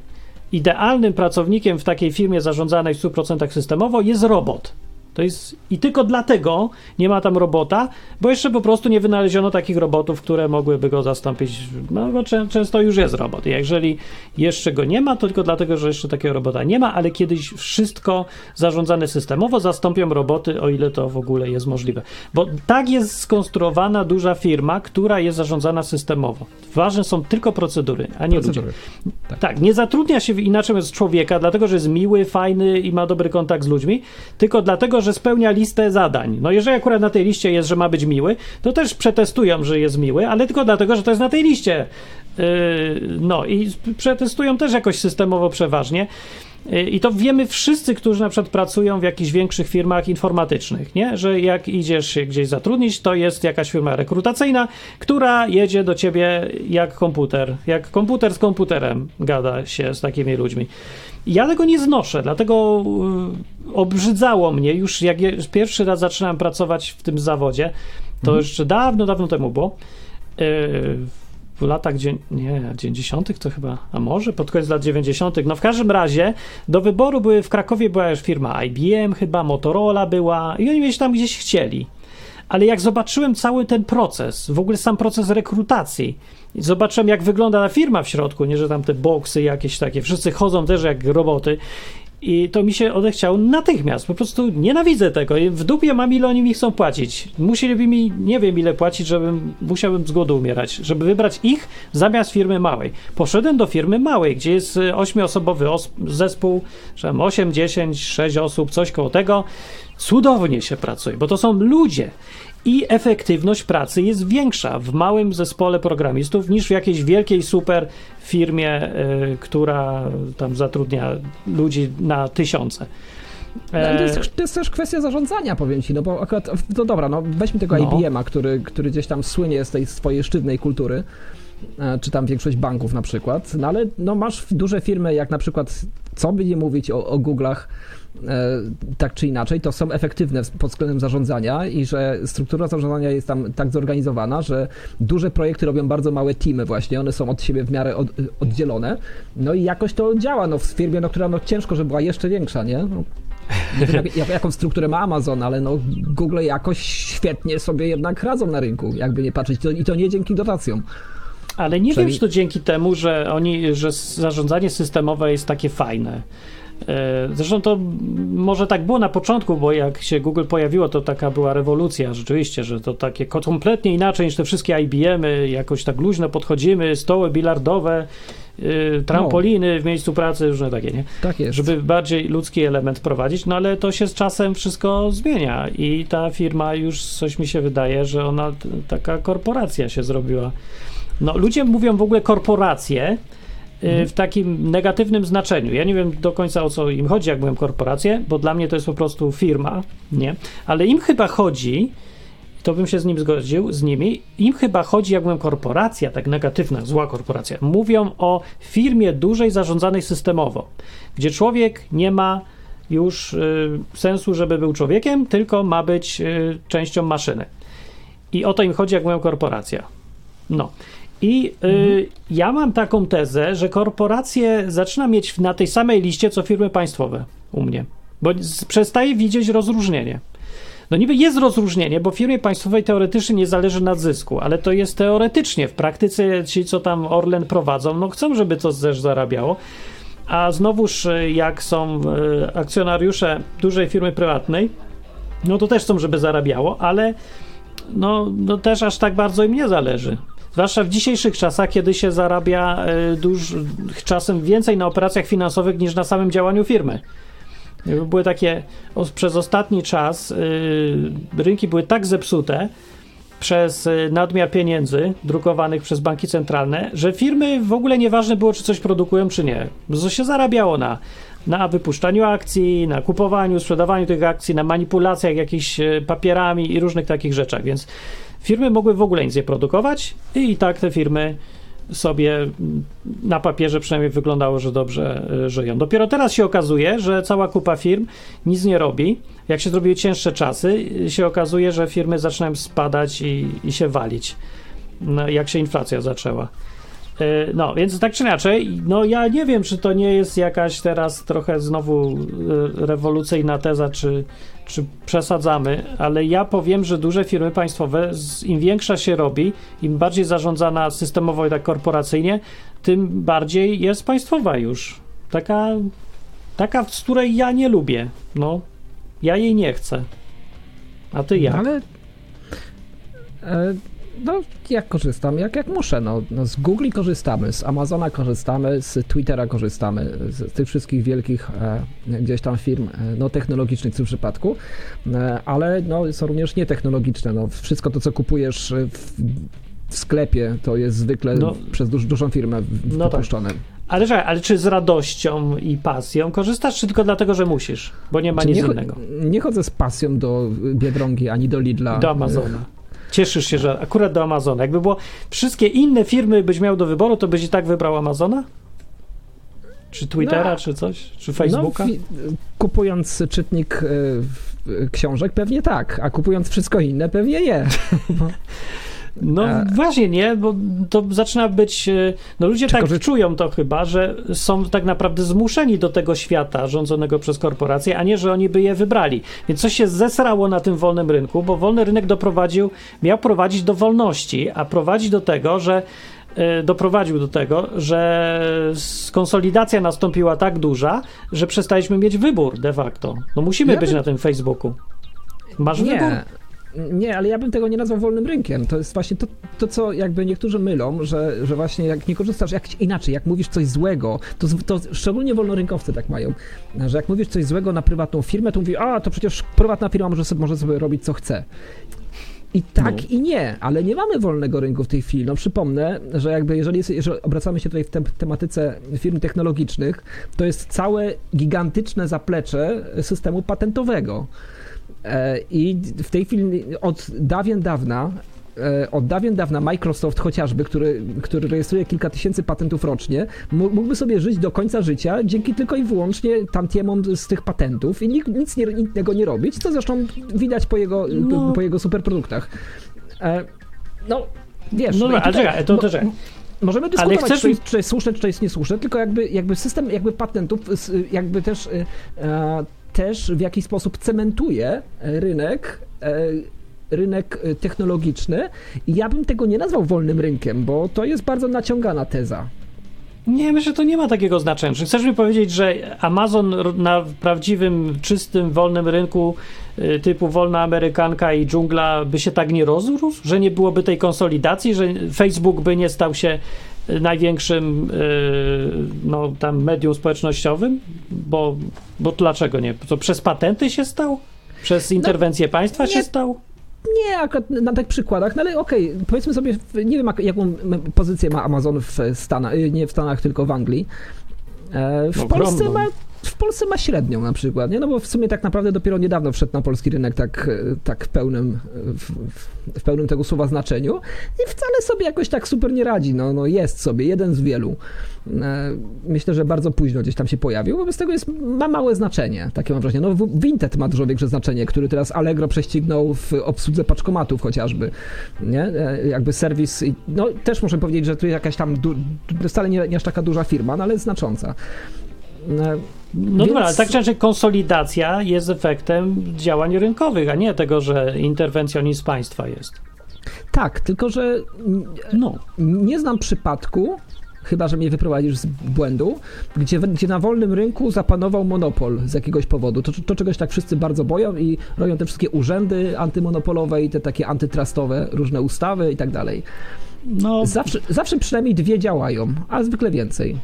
Idealnym pracownikiem w takiej firmie zarządzanej w 100% systemowo jest robot. To jest i tylko dlatego nie ma tam robota, bo jeszcze po prostu nie wynaleziono takich robotów, które mogłyby go zastąpić. No bo czę- często już jest robot. Jeżeli jeszcze go nie ma, to tylko dlatego, że jeszcze takiego robota nie ma, ale kiedyś wszystko zarządzane systemowo zastąpią roboty, o ile to w ogóle jest możliwe. Bo tak jest skonstruowana duża firma, która jest zarządzana systemowo. Ważne są tylko procedury, a nie ludzie. procedury. Tak. nie zatrudnia się inaczej z człowieka, dlatego że jest miły, fajny i ma dobry kontakt z ludźmi, tylko dlatego, że spełnia listę zadań. No jeżeli akurat na tej liście jest, że ma być miły, to też przetestują, że jest miły, ale tylko dlatego, że to jest na tej liście. Yy, no i przetestują też jakoś systemowo przeważnie. Y, I to wiemy wszyscy, którzy na przykład pracują w jakichś większych firmach informatycznych, nie? że jak idziesz się gdzieś zatrudnić, to jest jakaś firma rekrutacyjna, która jedzie do ciebie jak komputer, jak komputer z komputerem gada się z takimi ludźmi. Ja tego nie znoszę, dlatego y, obrzydzało mnie już jak pierwszy raz zaczynałem pracować w tym zawodzie, to jeszcze dawno, dawno temu było. Y, w latach dzie- nie, 90. to chyba, a może pod koniec lat 90. No w każdym razie do wyboru były w Krakowie była już firma IBM, chyba Motorola była i oni mnie tam gdzieś chcieli. Ale jak zobaczyłem cały ten proces, w ogóle sam proces rekrutacji, zobaczyłem jak wygląda ta firma w środku, nie, że tam te boksy jakieś takie, wszyscy chodzą też jak roboty. I to mi się odechciało natychmiast. Po prostu nienawidzę tego. W dupie mam, ile oni mi chcą płacić. Musieliby mi, nie wiem ile płacić, żebym musiałbym z głodu umierać, żeby wybrać ich zamiast firmy małej. Poszedłem do firmy małej, gdzie jest y, ośmioosobowy os- zespół, że tam 8, 10, 6 osób, coś koło tego. Cudownie się pracuje, bo to są ludzie. I efektywność pracy jest większa w małym zespole programistów niż w jakiejś wielkiej super firmie, y, która tam zatrudnia ludzi na tysiące. No, to, E, jest, też- to jest też kwestia zarządzania, powiem ci, no bo akurat, no dobra, no weźmy tego No. IBM-a, który, który gdzieś tam słynie z tej swojej sztywnej kultury, e, czy tam większość banków na przykład, no ale no masz duże firmy, jak na przykład, co by nie mówić o, o Google'ach, e, tak czy inaczej, to są efektywne pod względem zarządzania i że struktura zarządzania jest tam tak zorganizowana, że duże projekty robią bardzo małe teamy właśnie, one są od siebie w miarę od, oddzielone, no i jakoś to działa, no w firmie, no, która no ciężko, żeby była jeszcze większa, nie? No, nie wiem, jak, jak, jaką strukturę ma Amazon, ale no Google jakoś świetnie sobie jednak radzą na rynku, jakby nie patrzeć. To, I to nie dzięki dotacjom. Ale nie wiem, Przynajmniej- czy to dzięki temu, że oni, że zarządzanie systemowe jest takie fajne. E, Zresztą to może tak było na początku, bo jak się Google pojawiło, to taka była rewolucja rzeczywiście, że to takie ko- kompletnie inaczej niż te wszystkie IBM-y, jakoś tak luźno podchodzimy, stoły bilardowe, y, trampoliny w miejscu pracy, różne takie, nie? Tak jest. żeby bardziej ludzki element prowadzić, no ale to się z czasem wszystko zmienia i ta firma już coś mi się wydaje, że ona taka korporacja się zrobiła. No ludzie mówią w ogóle korporacje w takim negatywnym znaczeniu. Ja nie wiem do końca o co im chodzi, jak mówią korporacje, bo dla mnie to jest po prostu firma, nie? Ale im chyba chodzi, to bym się z nim zgodził, z nimi. Im chyba chodzi, jak mówią korporacja, tak negatywna, zła korporacja. Mówią o firmie dużej zarządzanej systemowo, gdzie człowiek nie ma już y, sensu, żeby był człowiekiem, tylko ma być y, częścią maszyny. I o to im chodzi, jak mówią korporacja. No. I y, ja mam taką tezę, że korporacje zaczyna mieć na tej samej liście co firmy państwowe u mnie, bo przestaje widzieć rozróżnienie. No niby jest rozróżnienie, bo firmie państwowej teoretycznie nie zależy na zysku, ale to jest teoretycznie. W praktyce ci, co tam Orlen prowadzą, no chcą, żeby to też zarabiało. A znowuż, y, jak są y, akcjonariusze dużej firmy prywatnej, no to też chcą, żeby zarabiało, ale no, no też aż tak bardzo im nie zależy. Zwłaszcza w dzisiejszych czasach, kiedy się zarabia y, duż, czasem więcej na operacjach finansowych niż na samym działaniu firmy. Były takie, przez ostatni czas y, rynki były tak zepsute przez y, nadmiar pieniędzy drukowanych przez banki centralne, że firmy w ogóle nieważne było, czy coś produkują, czy nie. Bo się zarabiało na, na wypuszczaniu akcji, na kupowaniu, sprzedawaniu tych akcji, na manipulacjach jakimiś y, papierami i różnych takich rzeczach, więc firmy mogły w ogóle nic nie produkować i, i tak te firmy sobie na papierze przynajmniej wyglądało, że dobrze y, żyją. Dopiero teraz się okazuje, że cała kupa firm nic nie robi. Jak się zrobiły cięższe czasy, y, się okazuje, że firmy zaczynają spadać i, i się walić, no, jak się inflacja zaczęła. Y, No, więc tak czy inaczej, no ja nie wiem, czy to nie jest jakaś teraz trochę znowu rewolucyjna teza, czy, czy przesadzamy, ale ja powiem, że duże firmy państwowe, im większa się robi, im bardziej zarządzana systemowo i tak korporacyjnie, tym bardziej jest państwowa już. Taka, taka, z której ja nie lubię. No, ja jej nie chcę. A ty jak? Ale no, jak korzystam? Jak, jak muszę. No, no, z Google korzystamy, z Amazona korzystamy, z Twittera korzystamy, z, z tych wszystkich wielkich e, gdzieś tam firm e, no, technologicznych w tym przypadku, e, ale no, są również nietechnologiczne. No, wszystko to, co kupujesz e, w w sklepie, to jest zwykle No. przez duż, dużą firmę No tak. wypuszczone. Ale, czekaj, ale czy z radością i pasją korzystasz, czy tylko dlatego, że musisz? Bo nie ma nic nie, innego. nie chodzę z pasją do Biedronki ani do Lidla. Do Amazona. Cieszysz się, że akurat do Amazona. Jakby było wszystkie inne firmy byś miał do wyboru, to byś i tak wybrał Amazona? Czy Twittera, No. czy coś? Czy Facebooka? No, kupując czytnik w- książek pewnie tak, a kupując wszystko inne pewnie nie. (laughs) No E. właśnie nie, bo to zaczyna być. e, No ludzie Tylko, tak że- czują to chyba, że są tak naprawdę zmuszeni do tego świata rządzonego przez korporacje, a nie, że oni by je wybrali. Więc coś się zesrało na tym wolnym rynku, bo wolny rynek doprowadził, miał prowadzić do wolności, a prowadzi do tego, że e, doprowadził do tego, że konsolidacja nastąpiła tak duża, że przestaliśmy mieć wybór de facto. No musimy Ja być bym- na tym Facebooku. Masz wybór? Nie. Ale ja bym tego nie nazwał wolnym rynkiem. To jest właśnie to, to co jakby niektórzy mylą, że, że właśnie jak nie korzystasz, jak inaczej, jak mówisz coś złego, to, to szczególnie wolnorynkowcy tak mają, że jak mówisz coś złego na prywatną firmę, to mówi, a to przecież prywatna firma może sobie, może sobie robić co chce. I tak No. i nie, ale nie mamy wolnego rynku w tej chwili. No przypomnę, że jakby jeżeli, jest, jeżeli obracamy się tutaj w tem- tematyce firm technologicznych, to jest całe gigantyczne zaplecze systemu patentowego. E, I w tej chwili od dawien dawna, e, od dawien dawna Microsoft chociażby, który, który rejestruje kilka tysięcy patentów rocznie, mó- mógłby sobie żyć do końca życia dzięki tylko i wyłącznie tantiemom z tych patentów i nic, nic nie, innego nie robić, co zresztą widać po jego, No. po jego superproduktach. E, No, wiesz... No dobra, ale czekaj, to, to czekaj. Możemy dyskutować, chcesz czy, jest, czy jest słuszne, czy to jest niesłuszne, tylko jakby, jakby system jakby patentów jakby też, e, też w jakiś sposób cementuje rynek, e, rynek e, technologiczny i ja bym tego nie nazwał wolnym rynkiem, bo to jest bardzo naciągana teza. Nie, myślę, że to nie ma takiego znaczenia. Czy chcesz mi powiedzieć, że Amazon na prawdziwym, czystym, wolnym rynku typu wolna Amerykanka i dżungla by się tak nie rozrósł? Że nie byłoby tej konsolidacji? Że Facebook by nie stał się największym y, no, tam medium społecznościowym? Bo, bo dlaczego nie? To przez patenty się stał? Przez interwencję państwa nie. się stał? Nie, akurat na tych przykładach, no ale okej, powiedzmy sobie, nie wiem jak, jaką pozycję ma Amazon w Stanach, y, nie w Stanach, tylko w Anglii. E, W No, Polsce ma w Polsce ma średnią na przykład, nie? No bo w sumie tak naprawdę dopiero niedawno wszedł na polski rynek tak, e, tak pełnym, w, w- w pełnym tego słowa znaczeniu i wcale sobie jakoś tak super nie radzi, no, no jest sobie, jeden z wielu. E, Myślę, że bardzo późno gdzieś tam się pojawił, wobec tego jest, ma małe znaczenie, takie mam wrażenie. No Vinted ma dużo większe znaczenie, który teraz Allegro prześcignął w obsłudze paczkomatów chociażby, nie? E, Jakby serwis, no też muszę powiedzieć, że tu jakaś tam, wcale nie, nie aż taka duża firma, no ale znacząca. No Więc- dobra, ale tak czy inaczej konsolidacja jest efektem działań rynkowych, a nie tego, że interwencjonizm państwa jest. Tak, tylko że No. nie znam przypadku, chyba że mnie wyprowadzisz z błędu, gdzie, gdzie na wolnym rynku zapanował monopol z jakiegoś powodu. To, to czegoś tak wszyscy bardzo boją i robią te wszystkie urzędy antymonopolowe i te takie antytrustowe, różne ustawy i tak dalej. No, Zawsze, zawsze przynajmniej dwie działają, a zwykle więcej.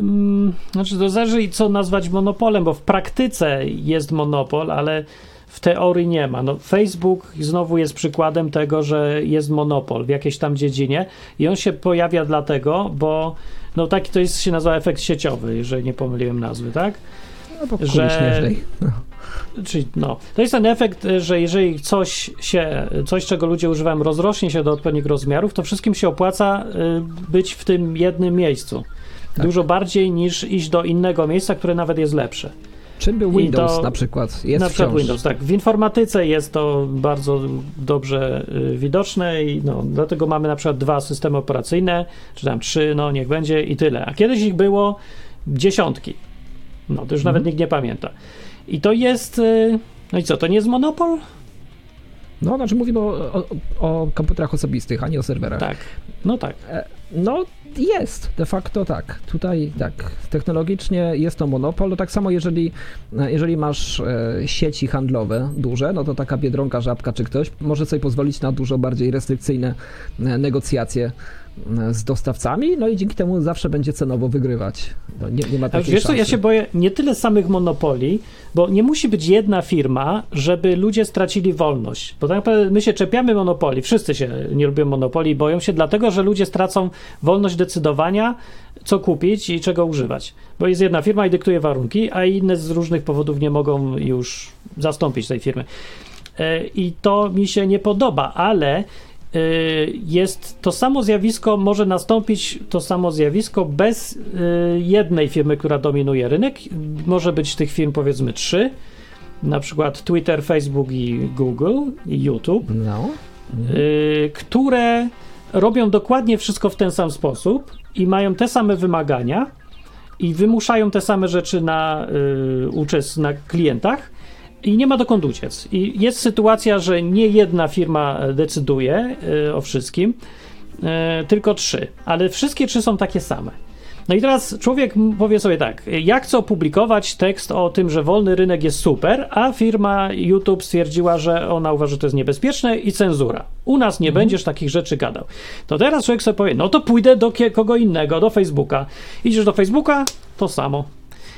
Mm, Znaczy, to zależy, i co nazwać monopolem, bo w praktyce jest monopol, ale w teorii nie ma. No, Facebook znowu jest przykładem tego, że jest monopol w jakiejś tam dziedzinie i on się pojawia dlatego, bo no taki to jest, się nazywa efekt sieciowy, jeżeli nie pomyliłem nazwy, tak? No bo Że- śmiesznej. No. Czyli no, to jest ten efekt, że jeżeli coś się, coś czego ludzie używają, rozrośnie się do odpowiednich rozmiarów, to wszystkim się opłaca y, być w tym jednym miejscu. Tak. Dużo bardziej niż iść do innego miejsca, które nawet jest lepsze. Czym był Windows to- na przykład? Jest na przykład wciąż. Windows, tak. W informatyce jest to bardzo dobrze y, widoczne i no, dlatego mamy na przykład dwa systemy operacyjne, czy tam trzy, no niech będzie i tyle. A kiedyś ich było dziesiątki. No to już nawet Mhm. nikt nie pamięta. I to jest. y, No i co, to nie jest monopol? No, znaczy mówimy o, o, o komputerach osobistych, a nie o serwerach. Tak. No tak. E, No, Jest, de facto tak. Tutaj tak, technologicznie jest to monopol. No tak samo jeżeli, jeżeli masz e, sieci handlowe duże, no to taka Biedronka, Żabka czy ktoś może sobie pozwolić na dużo bardziej restrykcyjne e, negocjacje e, z dostawcami, no i dzięki temu zawsze będzie cenowo wygrywać. No nie, nie ma takiej wiesz co, ja się boję nie tyle samych monopoli, bo nie musi być jedna firma, żeby ludzie stracili wolność. Bo tak naprawdę my się czepiamy monopoli, wszyscy się nie lubią monopoli i boją się, dlatego że ludzie stracą wolność decydowania, co kupić i czego używać. Bo jest jedna firma i dyktuje warunki, a inne z różnych powodów nie mogą już zastąpić tej firmy. E, I to mi się nie podoba, ale jest to samo zjawisko, może nastąpić to samo zjawisko bez e, jednej firmy, która dominuje rynek. Może być tych firm powiedzmy trzy, na przykład Twitter, Facebook i Google i YouTube, No. y, które robią dokładnie wszystko w ten sam sposób i mają te same wymagania i wymuszają te same rzeczy na, y, na klientach i nie ma dokąd uciec. I jest sytuacja, że nie jedna firma decyduje y, o wszystkim, y, tylko trzy, ale wszystkie trzy są takie same. No i teraz człowiek powie sobie tak, ja chcę opublikować tekst o tym, że wolny rynek jest super, a firma YouTube stwierdziła, że ona uważa, że to jest niebezpieczne i cenzura. U nas nie będziesz takich rzeczy gadał. To teraz człowiek sobie powie, no to pójdę do kogo innego, do Facebooka. Idziesz do Facebooka, to samo.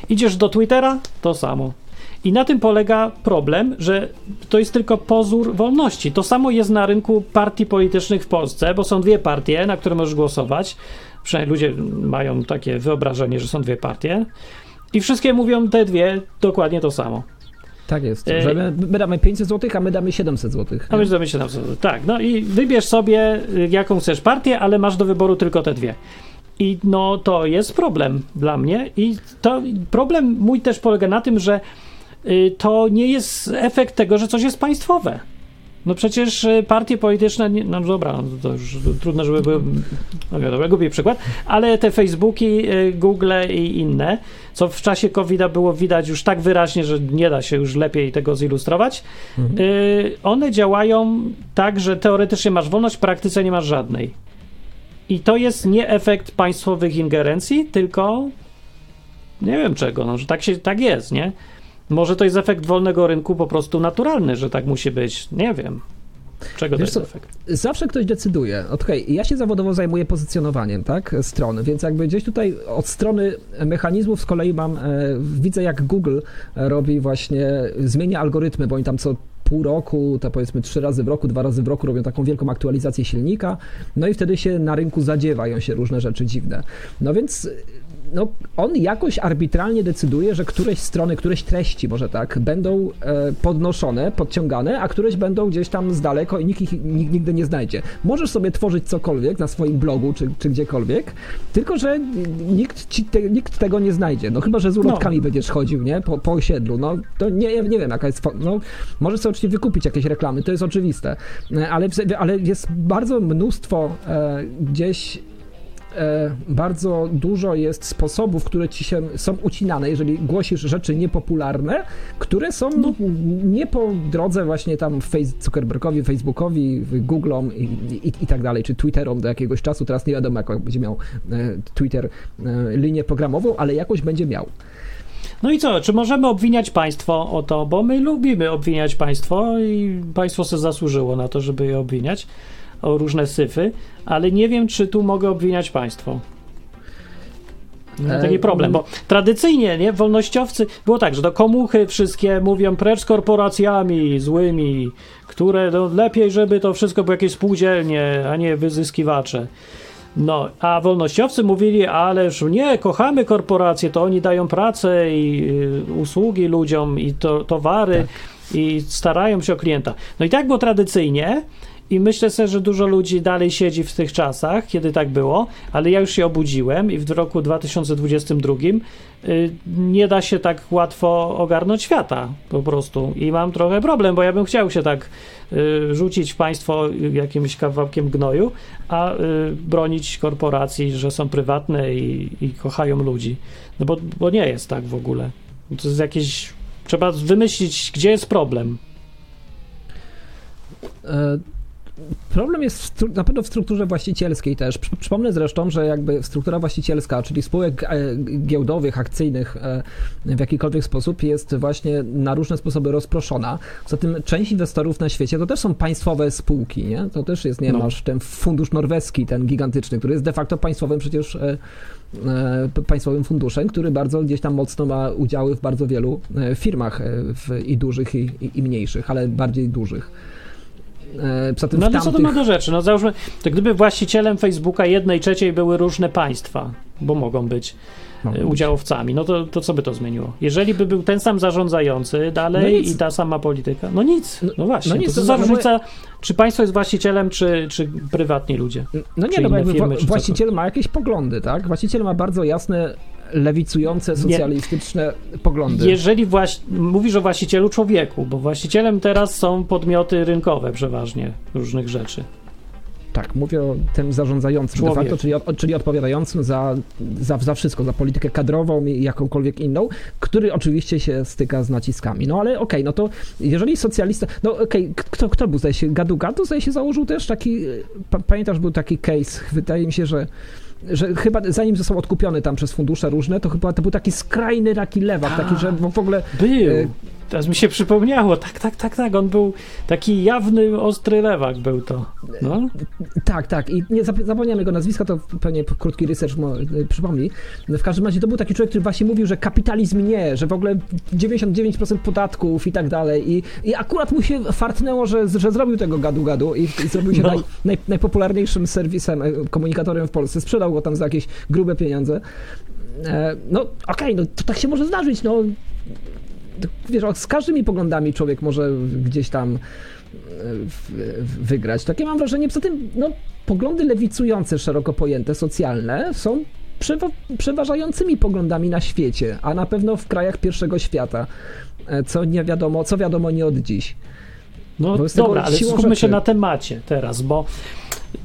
Idziesz do Twittera, to samo. I na tym polega problem, że to jest tylko pozór wolności. To samo jest na rynku partii politycznych w Polsce, bo są dwie partie, na które możesz głosować. Przynajmniej ludzie mają takie wyobrażenie, że są dwie partie. I wszystkie mówią te dwie dokładnie to samo. Tak jest, E, że my, my damy 500 zł, a my damy 700 zł. A my zdobyć się na Tak, no i wybierz sobie, y, jaką chcesz partię, ale masz do wyboru tylko te dwie. I no to jest problem dla mnie. I to problem mój też polega na tym, że to nie jest efekt tego, że coś jest państwowe. No przecież y, partie polityczne, nie, no dobra, no to już trudno, żeby były, no wiadomo, głupi przykład, ale te Facebooki, y, Google i inne, co w czasie covid było widać już tak wyraźnie, że nie da się już lepiej tego zilustrować, y, one działają tak, że teoretycznie masz wolność, w praktyce nie masz żadnej. I to jest nie efekt państwowych ingerencji, tylko nie wiem czego, no, że tak, się, tak jest, nie? Może to jest efekt wolnego rynku po prostu naturalny, że tak musi być. Nie wiem. Czego Wiesz to co, jest efekt? Zawsze ktoś decyduje. Okej, ja się zawodowo zajmuję pozycjonowaniem, tak, stron, więc jakby gdzieś tutaj od strony mechanizmów z kolei mam, e, widzę jak Google robi właśnie, zmienia algorytmy, bo oni tam co pół roku, to powiedzmy trzy razy w roku, dwa razy w roku robią taką wielką aktualizację silnika, no i wtedy się na rynku zadziewają się różne rzeczy dziwne. No więc no, on jakoś arbitralnie decyduje, że któreś strony, któreś treści może tak, będą e, podnoszone, podciągane, a któreś będą gdzieś tam z daleko i nikt ich nikt nigdy nie znajdzie. Możesz sobie tworzyć cokolwiek na swoim blogu czy, czy gdziekolwiek, tylko że nikt, ci te, nikt tego nie znajdzie. No chyba, że z ulotkami będziesz chodził, nie? Po, po osiedlu. No to nie, nie wiem, jaka jest. No, możesz sobie oczywiście wykupić jakieś reklamy, to jest oczywiste, E, ale, ale jest bardzo mnóstwo e, gdzieś e, bardzo dużo jest sposobów, które ci się są ucinane, jeżeli głosisz rzeczy niepopularne, które są nie po drodze właśnie tam face, Zuckerbergowi, Facebookowi, Googlom i, i, i tak dalej, czy Twitterom do jakiegoś czasu. Teraz nie wiadomo, jak będzie miał e, Twitter linię programową, ale jakoś będzie miał. No i co? Czy możemy obwiniać państwo o to? Bo my lubimy obwiniać państwo i państwo sobie zasłużyło na to, żeby je obwiniać o różne syfy, ale nie wiem, czy tu mogę obwiniać państwo. E, taki problem, bo tradycyjnie, nie, wolnościowcy, było tak, że do komuchy wszystkie mówią precz z korporacjami złymi, które no, lepiej, żeby to wszystko było jakieś spółdzielnie, a nie wyzyskiwacze. No, a wolnościowcy mówili, ależ nie, kochamy korporacje, to oni dają pracę i y, usługi ludziom i to, towary i starają się o klienta. No i tak było tradycyjnie i myślę sobie, że dużo ludzi dalej siedzi w tych czasach, kiedy tak było, ale ja już się obudziłem i w roku 2022 y, nie da się tak łatwo ogarnąć świata po prostu i mam trochę problem, bo ja bym chciał się tak y, rzucić w państwo jakimś kawałkiem gnoju, a y, bronić korporacji, że są prywatne i, i kochają ludzi. No bo, bo nie jest tak w ogóle. To jest jakieś. Trzeba wymyślić, gdzie jest problem. E, Problem jest na pewno w strukturze właścicielskiej też. Przy- Przypomnę zresztą, że jakby struktura właścicielska, czyli spółek e, giełdowych, akcyjnych e, w jakikolwiek sposób jest właśnie na różne sposoby rozproszona. Poza tym część inwestorów na świecie to też są państwowe spółki, nie? To też jest, nie No. masz ten fundusz norweski, ten gigantyczny, który jest de facto państwowym przecież e, państwowym funduszem, który bardzo gdzieś tam mocno ma udziały w bardzo wielu firmach w, i dużych i, i mniejszych, ale bardziej dużych. E, Poza tym No ale co to tamtych... ma do rzeczy? No załóżmy, to gdyby właścicielem Facebooka jednej trzeciej były różne państwa, bo mogą być Mogą e, być. udziałowcami, no to, to co by to zmieniło? Jeżeli by był ten sam zarządzający dalej No i ta sama polityka, no nic, no, No- właśnie, no nic, to co to za za- różnica, czy państwo jest właścicielem, czy, czy prywatni ludzie? No nie, no bo jakby firmy, wła- właściciel ma jakieś poglądy, tak? Właściciel ma bardzo jasne, lewicujące, socjalistyczne poglądy. Jeżeli właś... mówisz o właścicielu człowieku, bo właścicielem teraz są podmioty rynkowe przeważnie różnych rzeczy. Tak, mówię o tym zarządzającym Człowiek. de facto, czyli, od- czyli odpowiadającym za, za, za wszystko, za politykę kadrową i jakąkolwiek inną, który oczywiście się styka z naciskami. No ale okej, no to jeżeli socjalista, no okej, k- kto, kto był, zdaje się, Gadu Gadu, zdaje się, założył też taki, pa, pamiętasz, był taki case, wydaje mi się, że że chyba zanim został odkupiony tam przez fundusze różne, to chyba to był taki skrajny taki lewak, taki, że w ogóle Był. Teraz mi się przypomniało. Tak, tak, tak, tak. On był taki jawny, ostry lewak był to. No. Tak, tak. I nie zap- zapomniałem jego nazwiska, to pewnie krótki research mo, y, przypomni. W każdym razie to był taki człowiek, który właśnie mówił, że kapitalizm nie, że w ogóle 99% podatków i tak dalej. I, i akurat mu się fartnęło, że, że zrobił tego gadu-gadu i, i zrobił się No. naj, naj, najpopularniejszym serwisem, e, komunikatorem w Polsce. Sprzedał go tam za jakieś grube pieniądze. E, no okej, no to tak się może zdarzyć, no. Wiesz, z każdymi poglądami człowiek może gdzieś tam e, wygrać. Takie mam wrażenie, poza tym, no, poglądy lewicujące, szeroko pojęte, socjalne są przewa- przeważającymi poglądami na świecie, a na pewno w krajach pierwszego świata, e, co nie wiadomo, co wiadomo nie od dziś. No dobra, ale skupmy się rzeczy- na temacie teraz, bo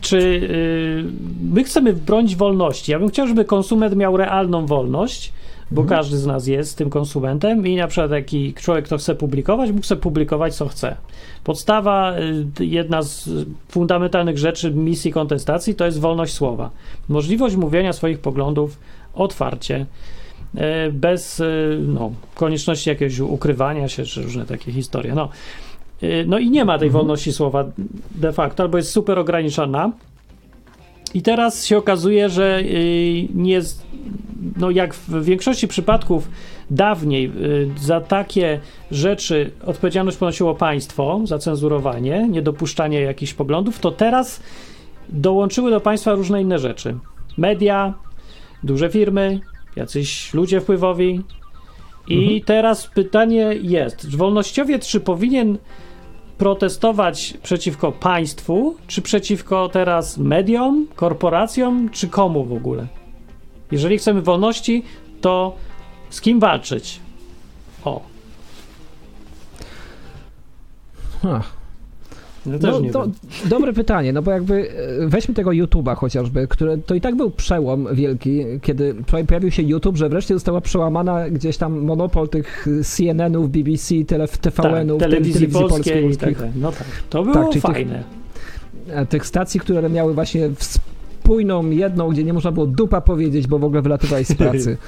czy yy, my chcemy bronić wolności? Ja bym chciał, żeby konsument miał realną wolność, bo Mhm. każdy z nas jest tym konsumentem i na przykład taki człowiek, kto chce publikować, mógł sobie publikować co chce. Podstawa, y, jedna z fundamentalnych rzeczy misji kontestacji to jest wolność słowa. Możliwość mówienia swoich poglądów otwarcie, y, bez y, no, konieczności jakiegoś ukrywania się, czy różne takie historie. No, No i nie ma tej wolności słowa de facto, albo jest super ograniczona. I teraz się okazuje, że y, nie, no jak w większości przypadków dawniej y, za takie rzeczy odpowiedzialność ponosiło państwo, za cenzurowanie, niedopuszczanie jakichś poglądów, to teraz dołączyły do państwa różne inne rzeczy. Media, duże firmy, jacyś ludzie wpływowi. I teraz pytanie jest, czy wolnościowiec czy powinien protestować przeciwko państwu, czy przeciwko teraz mediom, korporacjom, czy komu w ogóle? Jeżeli chcemy wolności, to z kim walczyć? O, Ach. No No, dobre pytanie, no bo jakby e, weźmy tego YouTube'a chociażby, który to i tak był przełom wielki, kiedy po- pojawił się YouTube, że wreszcie została przełamana gdzieś tam monopol tych CNN-ów, BBC, tele, Tak, TVN-ów, telewizji telewizji polskiej i tak dalej. No tak, to było czyli tych- fajne. e, tych stacji, które miały właśnie spójną jedną, gdzie nie można było dupa powiedzieć, bo w ogóle wylatywałeś z pracy. (laughs)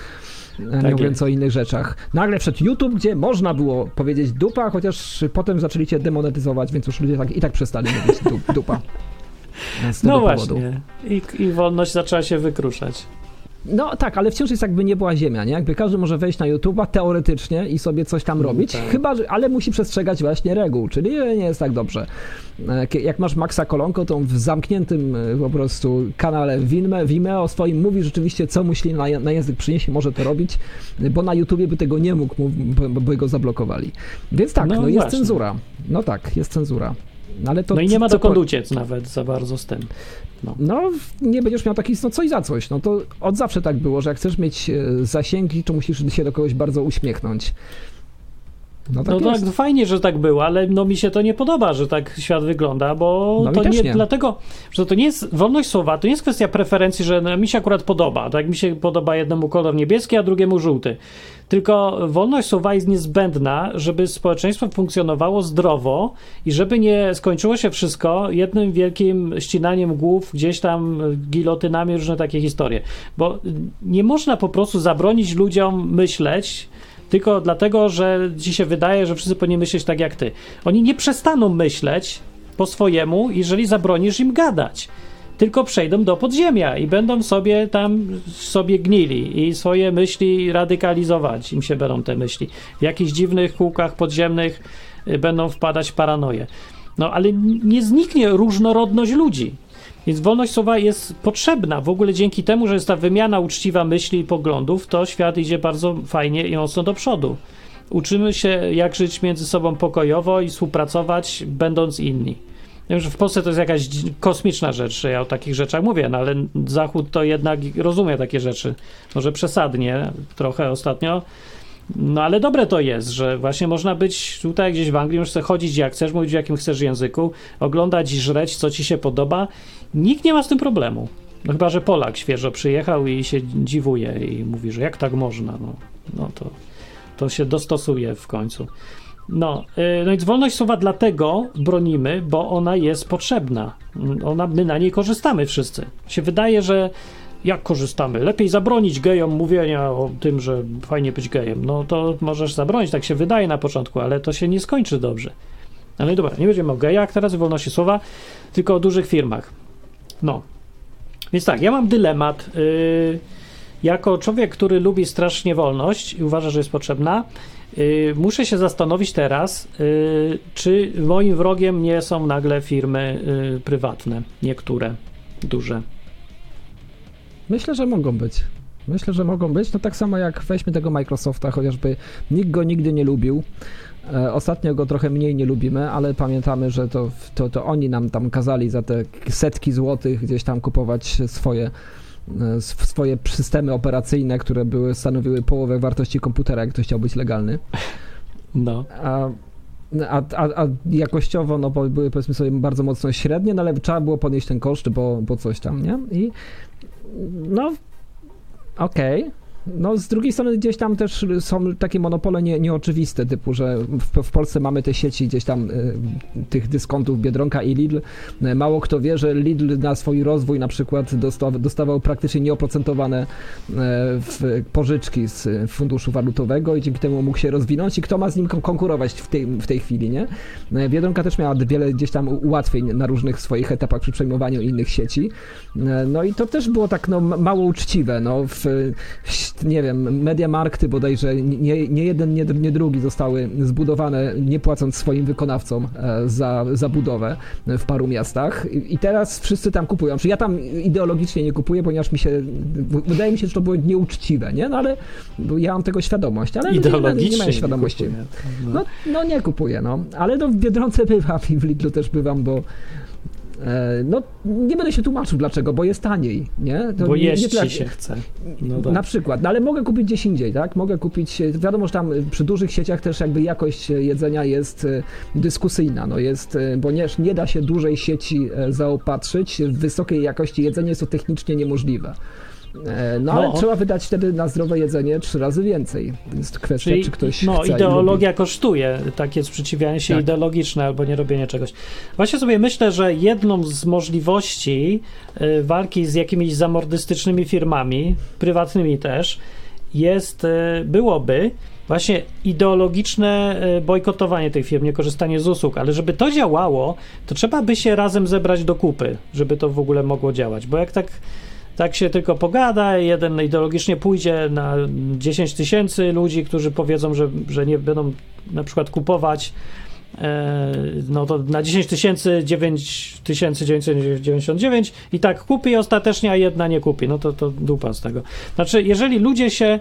e, Nie Tak mówiąc o innych rzeczach. Nagle wszedł YouTube, gdzie można było powiedzieć dupa, chociaż potem zaczęli cię demonetyzować, więc już ludzie tak, i tak przestali mówić du, dupa. (laughs) No właśnie. I, I wolność zaczęła się wykruszać. No tak, ale wciąż jest jakby nie była ziemia, nie? Jakby każdy może wejść na YouTube'a teoretycznie i sobie coś tam robić, tak. chyba, że, ale musi przestrzegać właśnie reguł, czyli nie jest tak dobrze. E, Jak, jak masz Maxa Kolonko, to w zamkniętym e, po prostu kanale Vimeo, Vimeo swoim mówi rzeczywiście, co myśli na, na język przyniesie, może to robić, bo na YouTubie by tego nie mógł, bo, bo by go zablokowali. Więc tak, No no, jest właśnie. cenzura. No tak, jest cenzura. Ale to No i nie ma co dokąd po- uciec nawet za bardzo z tym. no, nie będziesz miał takich, no coś za coś. No to od zawsze tak było, że jak chcesz mieć e, zasięgi, to musisz się do kogoś bardzo uśmiechnąć. No tak No tak, fajnie, że tak było, ale no mi się to nie podoba, że tak świat wygląda, bo No to nie, nie. dlatego, że to nie jest wolność słowa, to nie jest kwestia preferencji, że no, mi się akurat podoba, tak mi się podoba jednemu kolor niebieski, a drugiemu żółty. Tylko wolność słowa jest niezbędna, żeby społeczeństwo funkcjonowało zdrowo i żeby nie skończyło się wszystko jednym wielkim ścinaniem głów, gdzieś tam gilotynami, różne takie historie. Bo nie można po prostu zabronić ludziom myśleć, tylko dlatego, że ci się wydaje, że wszyscy powinni myśleć tak jak ty. Oni nie przestaną myśleć po swojemu, jeżeli zabronisz im gadać. Tylko przejdą do podziemia i będą sobie tam sobie gnili i swoje myśli radykalizować. Im się będą te myśli. W jakichś dziwnych kółkach podziemnych y, będą wpadać w paranoję. No ale nie zniknie różnorodność ludzi. Więc wolność słowa jest potrzebna. W ogóle dzięki temu, że jest ta wymiana uczciwa myśli i poglądów, to świat idzie bardzo fajnie i mocno do przodu. Uczymy się, jak żyć między sobą pokojowo i współpracować, będąc inni. Wiem, że w Polsce to jest jakaś kosmiczna rzecz, że ja o takich rzeczach mówię, no ale Zachód to jednak rozumie takie rzeczy. Może przesadnie trochę ostatnio. No ale dobre to jest, że właśnie można być tutaj gdzieś w Anglii, możesz chodzić jak chcesz, mówić w jakim chcesz języku, oglądać żreć, co ci się podoba. Nikt nie ma z tym problemu. No chyba, że Polak świeżo przyjechał i się dziwuje i mówi, że jak tak można, no, no to, to się dostosuje w końcu. No, yy, no więc wolność słowa dlatego bronimy, bo ona jest potrzebna. Ona, my na niej korzystamy wszyscy. Się wydaje, że jak korzystamy? Lepiej zabronić gejom mówienia o tym, że fajnie być gejem. No to możesz zabronić, tak się wydaje na początku, ale to się nie skończy dobrze. Ale dobra, nie będziemy o gejach teraz, wolności słowa, tylko o dużych firmach. No. Więc tak, ja mam dylemat. Yy, jako człowiek, który lubi strasznie wolność i uważa, że jest potrzebna, yy, muszę się zastanowić teraz, yy, czy moim wrogiem nie są nagle firmy yy, prywatne, niektóre, duże. Myślę, że mogą być. Myślę, że mogą być. No tak samo jak weźmy tego Microsofta, chociażby nikt go nigdy nie lubił. E, Ostatnio go trochę mniej nie lubimy, ale pamiętamy, że to, to, to oni nam tam kazali za te setki złotych gdzieś tam kupować swoje, e, sw- swoje systemy operacyjne, które były, stanowiły połowę wartości komputera, jak ktoś chciał być legalny. No. A, a, a, a jakościowo no, bo były powiedzmy sobie bardzo mocno średnie, no ale trzeba było podnieść ten koszt, bo, bo coś tam, nie? I no okej. No z drugiej strony gdzieś tam też są takie monopole nie, nieoczywiste, typu, że w, w Polsce mamy te sieci gdzieś tam y, tych dyskontów Biedronka i Lidl. Y, Mało kto wie, że Lidl na swój rozwój na przykład dostaw, dostawał praktycznie nieoprocentowane e, w pożyczki z funduszu walutowego i dzięki temu mógł się rozwinąć i kto ma z nim kon- konkurować w tej, w tej chwili, nie? E, Biedronka też miała wiele gdzieś tam ułatwień na różnych swoich etapach przy przejmowaniu innych sieci. E, No i to też było tak no, ma- mało uczciwe. No, w, w, nie wiem, Mediamarkty bodajże nie, nie jeden, nie, nie drugi zostały zbudowane nie płacąc swoim wykonawcom e, za, za budowę w paru miastach I, teraz wszyscy tam kupują. Czy ja tam ideologicznie nie kupuję, ponieważ mi się, wydaje mi się, że to było nieuczciwe, nie? No ale ja mam tego świadomość, ale ludzie nie, nie Ideologicznie mają świadomości. kupuję. No, no nie kupuję, no. Ale no w Biedronce bywam i w Lidlu też bywam, bo no nie będę się tłumaczył dlaczego, bo jest taniej, nie? To Bo nie, jeść nie się chce. No tak. Na przykład, no ale mogę kupić gdzieś indziej, tak? Mogę kupić, e, wiadomo, że tam e, przy dużych sieciach też jakby jakość e, jedzenia jest e, dyskusyjna, no jest, e, bo nie, da się dużej sieci e, zaopatrzyć, w wysokiej jakości jedzenie jest to technicznie niemożliwe. E, No, ale No. trzeba wydać wtedy na zdrowe jedzenie trzy razy więcej. Jest kwestia, Czyli czy ktoś no, lubi. ideologia kosztuje, takie sprzeciwianie się Tak. ideologiczne albo nie robienie czegoś. Właśnie sobie myślę, że jedną z możliwości y, walki z jakimiś zamordystycznymi firmami, prywatnymi też, jest, y, byłoby właśnie ideologiczne y, bojkotowanie tych firm, nie korzystanie z usług, ale żeby to działało, to trzeba by się razem zebrać do kupy, żeby to w ogóle mogło działać, bo jak tak tak się tylko pogada, jeden ideologicznie pójdzie na 10 tysięcy ludzi, którzy powiedzą, że, że nie będą na przykład kupować e, no to na 10 tysięcy 9 999 i tak kupi ostatecznie, a jedna nie kupi. No to, to dupa z tego. Znaczy, jeżeli ludzie się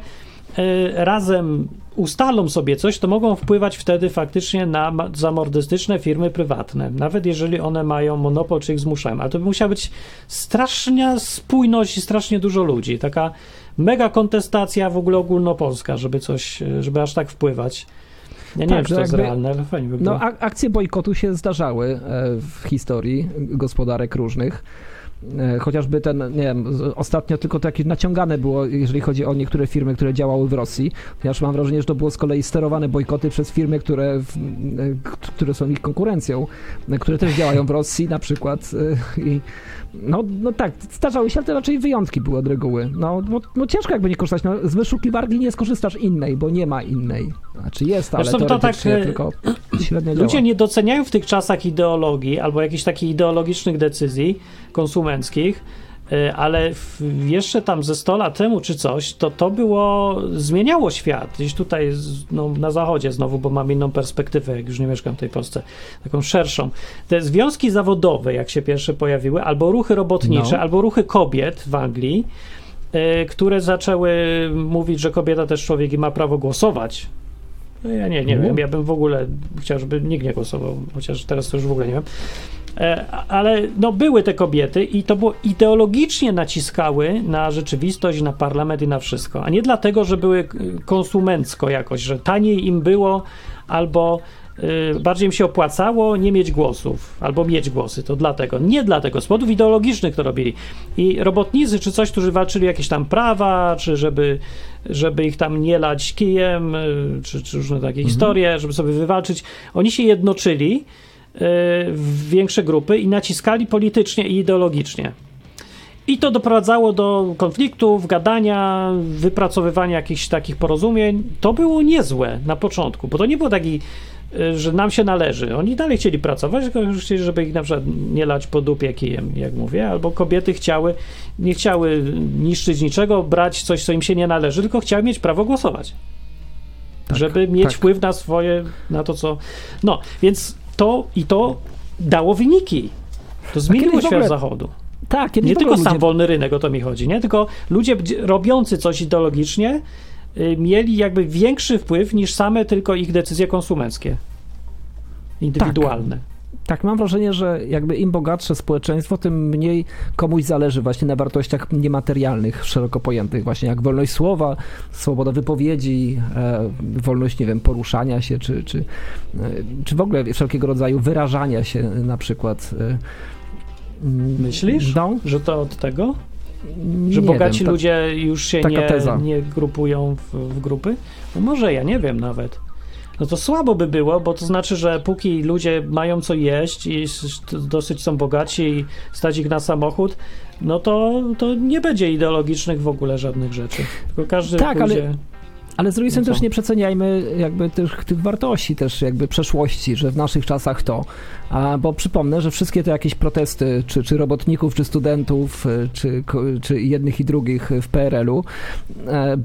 razem ustalą sobie coś, to mogą wpływać wtedy faktycznie na zamordystyczne firmy prywatne, nawet jeżeli one mają monopol, czy ich zmuszają. Ale to by musiała być straszna spójność i strasznie dużo ludzi. Taka mega kontestacja w ogóle ogólnopolska, żeby coś, e, żeby aż tak wpływać. Ja nie Tak, wiem, czy to jest jakby- realne, ale fajnie by No, było. a, akcje bojkotu się zdarzały e, w historii gospodarek różnych. E, Chociażby ten, nie wiem, ostatnio tylko to jakieś naciągane było, jeżeli chodzi o niektóre firmy, które działały w Rosji. Ponieważ mam wrażenie, że to było z kolei sterowane bojkoty przez firmy, które, e, które są ich konkurencją, e, które też działają w Rosji na przykład. I, no, no tak, zdarzały się, ale to raczej wyjątki były od reguły. No, no, no ciężko jakby nie korzystać. No, z wyszukiwarki nie skorzystasz innej, bo nie ma innej. Znaczy jest, ale Zresztą to tak, e, tylko (clears throat) średnio działa. Ludzie nie doceniają w tych czasach ideologii albo jakichś takich ideologicznych decyzji konsumenckich, ale w, jeszcze tam ze 100 lat temu czy coś, to to było, zmieniało świat. Gdzieś tutaj no, na zachodzie znowu, bo mam inną perspektywę, jak już nie mieszkam w tej Polsce, taką szerszą. Te związki zawodowe, jak się pierwsze pojawiły, albo ruchy robotnicze, No. albo ruchy kobiet w Anglii, y, które zaczęły mówić, że kobieta też człowiek i ma prawo głosować. No ja nie, nie U. wiem, ja bym w ogóle chciał, żeby nikt nie głosował, chociaż teraz to już w ogóle nie wiem. E, ale no były te kobiety i to było ideologicznie naciskały na rzeczywistość, na parlament i na wszystko, a nie dlatego, że były y, konsumencko jakoś, że taniej im było albo y, bardziej im się opłacało nie mieć głosów, albo mieć głosy, to dlatego. Nie dlatego, z powodów ideologicznych to robili. I robotnicy czy coś, którzy walczyli jakieś tam prawa, czy żeby, żeby ich tam nie lać kijem, czy, czy różne takie historie, żeby sobie wywalczyć, oni się jednoczyli w większe grupy i naciskali politycznie i ideologicznie. I to doprowadzało do konfliktów, gadania, wypracowywania jakichś takich porozumień. To było niezłe na początku, bo to nie było taki, y, że nam się należy. Oni dalej chcieli pracować, tylko chcieli, żeby ich na przykład nie lać po dupie kijem, jak mówię, albo kobiety chciały, nie chciały niszczyć niczego, brać coś, co im się nie należy, tylko chciały mieć prawo głosować. Tak, żeby mieć tak. wpływ na swoje, na to, co. No, więc to i to dało wyniki. To zmieniło świat ogóle- zachodu. Tak, Nie tylko ogóle sam ludzie- wolny rynek, o to mi chodzi, nie? Tylko ludzie robiący coś ideologicznie y, mieli jakby większy wpływ niż same tylko ich decyzje konsumenckie. Indywidualne. Tak, mam wrażenie, że jakby im bogatsze społeczeństwo, tym mniej komuś zależy właśnie na wartościach niematerialnych, szeroko pojętych, właśnie jak wolność słowa, swoboda wypowiedzi, e, wolność, nie wiem, poruszania się, czy, czy, e, czy w ogóle wszelkiego rodzaju wyrażania się na przykład. e, Myślisz? No, Że to od tego? Że nie bogaci wiem, tak- ludzie już się nie, teza. nie grupują w, w grupy? No może, ja nie wiem nawet. No to słabo by było, bo to znaczy, że póki ludzie mają co jeść i dosyć są bogaci i stać ich na samochód, no to, to nie będzie ideologicznych w ogóle żadnych rzeczy. Tylko każdy Tak, ale- pójdzie... Ale z drugiej strony No też nie przeceniajmy jakby tych, tych wartości, też jakby przeszłości, że w naszych czasach to. A, bo przypomnę, że wszystkie te jakieś protesty, czy, czy robotników, czy studentów, y, czy, czy jednych i drugich w PRL-u, e,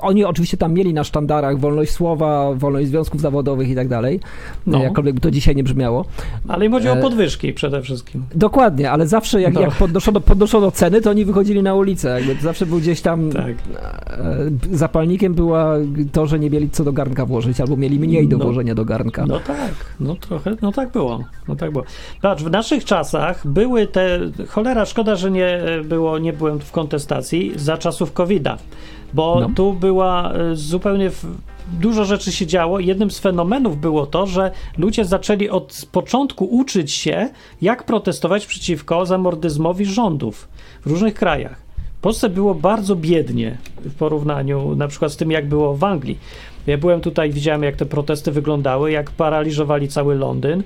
oni oczywiście tam mieli na sztandarach wolność słowa, wolność związków zawodowych i tak dalej, No. jakkolwiek by to dzisiaj nie brzmiało. Ale im chodzi o e, podwyżki przede wszystkim. Dokładnie, ale zawsze jak, No. jak podnoszono, podnoszono ceny, to oni wychodzili na ulicę, jakby zawsze był gdzieś tam Tak. E, Zapalnikiem była to, że nie mieli co do garnka włożyć, albo mieli mniej do No. włożenia do garnka. No tak, no trochę, no tak było, no tak było. Patrz, w naszych czasach były te, cholera, szkoda, że nie było, nie byłem w kontestacji za czasów COVID-a, bo No. tu była e, zupełnie, w, dużo rzeczy się działo jednym z fenomenów było to, że ludzie zaczęli od początku uczyć się, jak protestować przeciwko zamordyzmowi rządów w różnych krajach. W Polsce było bardzo biednie w porównaniu na przykład z tym, jak było w Anglii. Ja byłem tutaj, widziałem, jak te protesty wyglądały, jak paraliżowali cały Londyn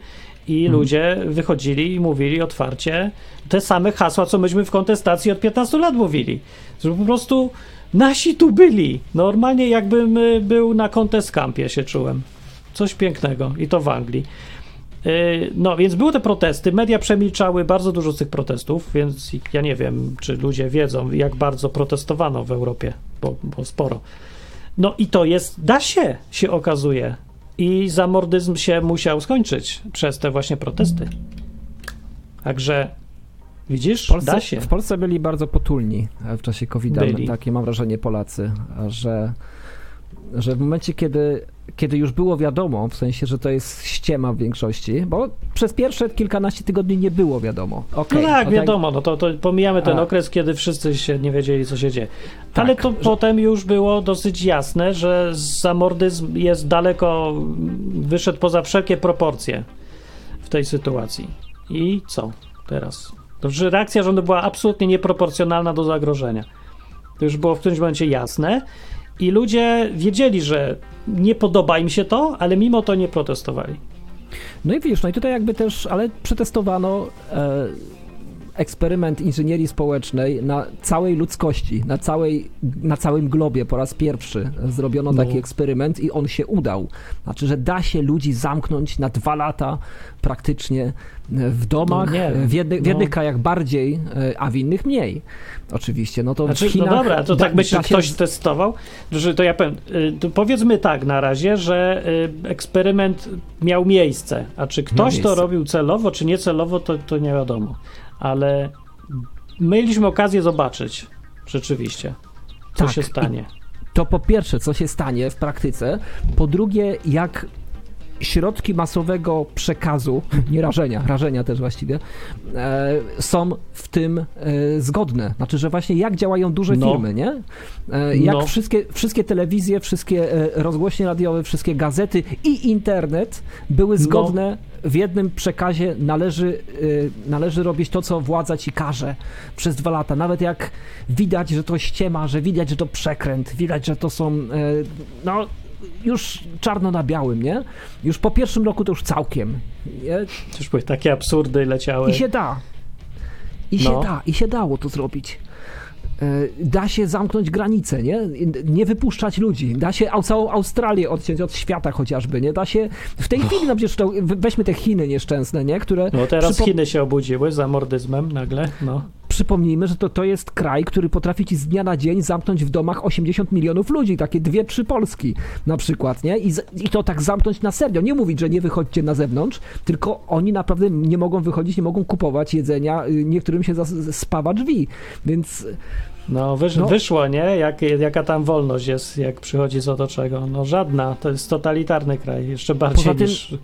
i ludzie wychodzili i mówili otwarcie te same hasła, co myśmy w kontestacji od 15 lat mówili. Że po prostu nasi tu byli. Normalnie jakbym y, był na kontest campie się czułem. Coś pięknego i to w Anglii. Yy, No, więc były te protesty, media przemilczały bardzo dużo z tych protestów, więc ja nie wiem, czy ludzie wiedzą, jak bardzo protestowano w Europie, bo, bo sporo. No i to jest, da się, się okazuje. I zamordyzm się musiał skończyć przez te właśnie protesty. Także, widzisz, W Polsce, da się. w Polsce byli bardzo potulni w czasie covid Byli. takie mam wrażenie Polacy, że że w momencie, kiedy, kiedy już było wiadomo, w sensie, że to jest ściema w większości, bo przez pierwsze kilkanaście tygodni nie było wiadomo. No Okej, tak, wiadomo, no to, to pomijamy ten A. okres, kiedy wszyscy się nie wiedzieli, co się dzieje. Tak, Ale to że- potem już było dosyć jasne, że zamordyzm jest daleko, wyszedł poza wszelkie proporcje w tej sytuacji. I co teraz? To, że reakcja rządu była absolutnie nieproporcjonalna do zagrożenia. To już było w którymś momencie jasne i ludzie wiedzieli, że nie podoba im się to, ale mimo to nie protestowali. No i widzisz, no i tutaj jakby też, ale przetestowano e, eksperyment inżynierii społecznej na całej ludzkości, na, całej, na całym globie po raz pierwszy zrobiono No. taki eksperyment i on się udał. Znaczy, że da się ludzi zamknąć na dwa lata praktycznie e, w domach, No nie, e, w, jednych, w no. krajach bardziej, e, a w innych mniej. Oczywiście, no to Znaczy, w Chinach... no dobra, to tak da się ktoś testował, że to ja powiem, y, to powiedzmy tak na razie, że y, eksperyment miał miejsce, a czy ktoś to robił celowo, czy niecelowo, to, to nie wiadomo, ale mieliśmy okazję zobaczyć rzeczywiście, co Tak, się stanie. to po pierwsze, co się stanie w praktyce, po drugie, jak środki masowego przekazu, (laughs) nie rażenia, rażenia też właściwie, e, są w tym e, zgodne. Znaczy, że właśnie jak działają duże No. firmy, nie? E, jak No. wszystkie, wszystkie telewizje, wszystkie e, rozgłośnie radiowe, wszystkie gazety i internet były zgodne w jednym przekazie należy, y, należy robić to, co władza ci każe przez dwa lata. Nawet jak widać, że to ściema, że widać, że to przekręt, widać, że to są, y, no, już czarno na białym, nie? Już po pierwszym roku to już całkiem. Nie? Już były takie absurdy leciały. I się da. I No. się da, i się dało to zrobić. E, Da się zamknąć granice, nie? Nie wypuszczać ludzi. Da się całą Australię odciąć od świata chociażby, nie? Da się w tej chwili, no przecież to, we- weźmy te Chiny nieszczęsne, nie? Które No teraz Chiny się obudziły za mordyzmem nagle, no. Przypomnijmy, że to, to jest kraj, który potrafi ci z dnia na dzień zamknąć w domach 80 milionów ludzi, takie dwie, trzy Polski na przykład, nie? I, z, I to tak zamknąć na serio. Nie mówić, że nie wychodźcie na zewnątrz, tylko oni naprawdę nie mogą wychodzić, nie mogą kupować jedzenia, y, niektórym się spawa drzwi, więc No, wysz, No. wyszło, nie? Jak, jaka tam wolność jest, jak przychodzi co do czego. No żadna, to jest totalitarny kraj, jeszcze bardziej tym- niż...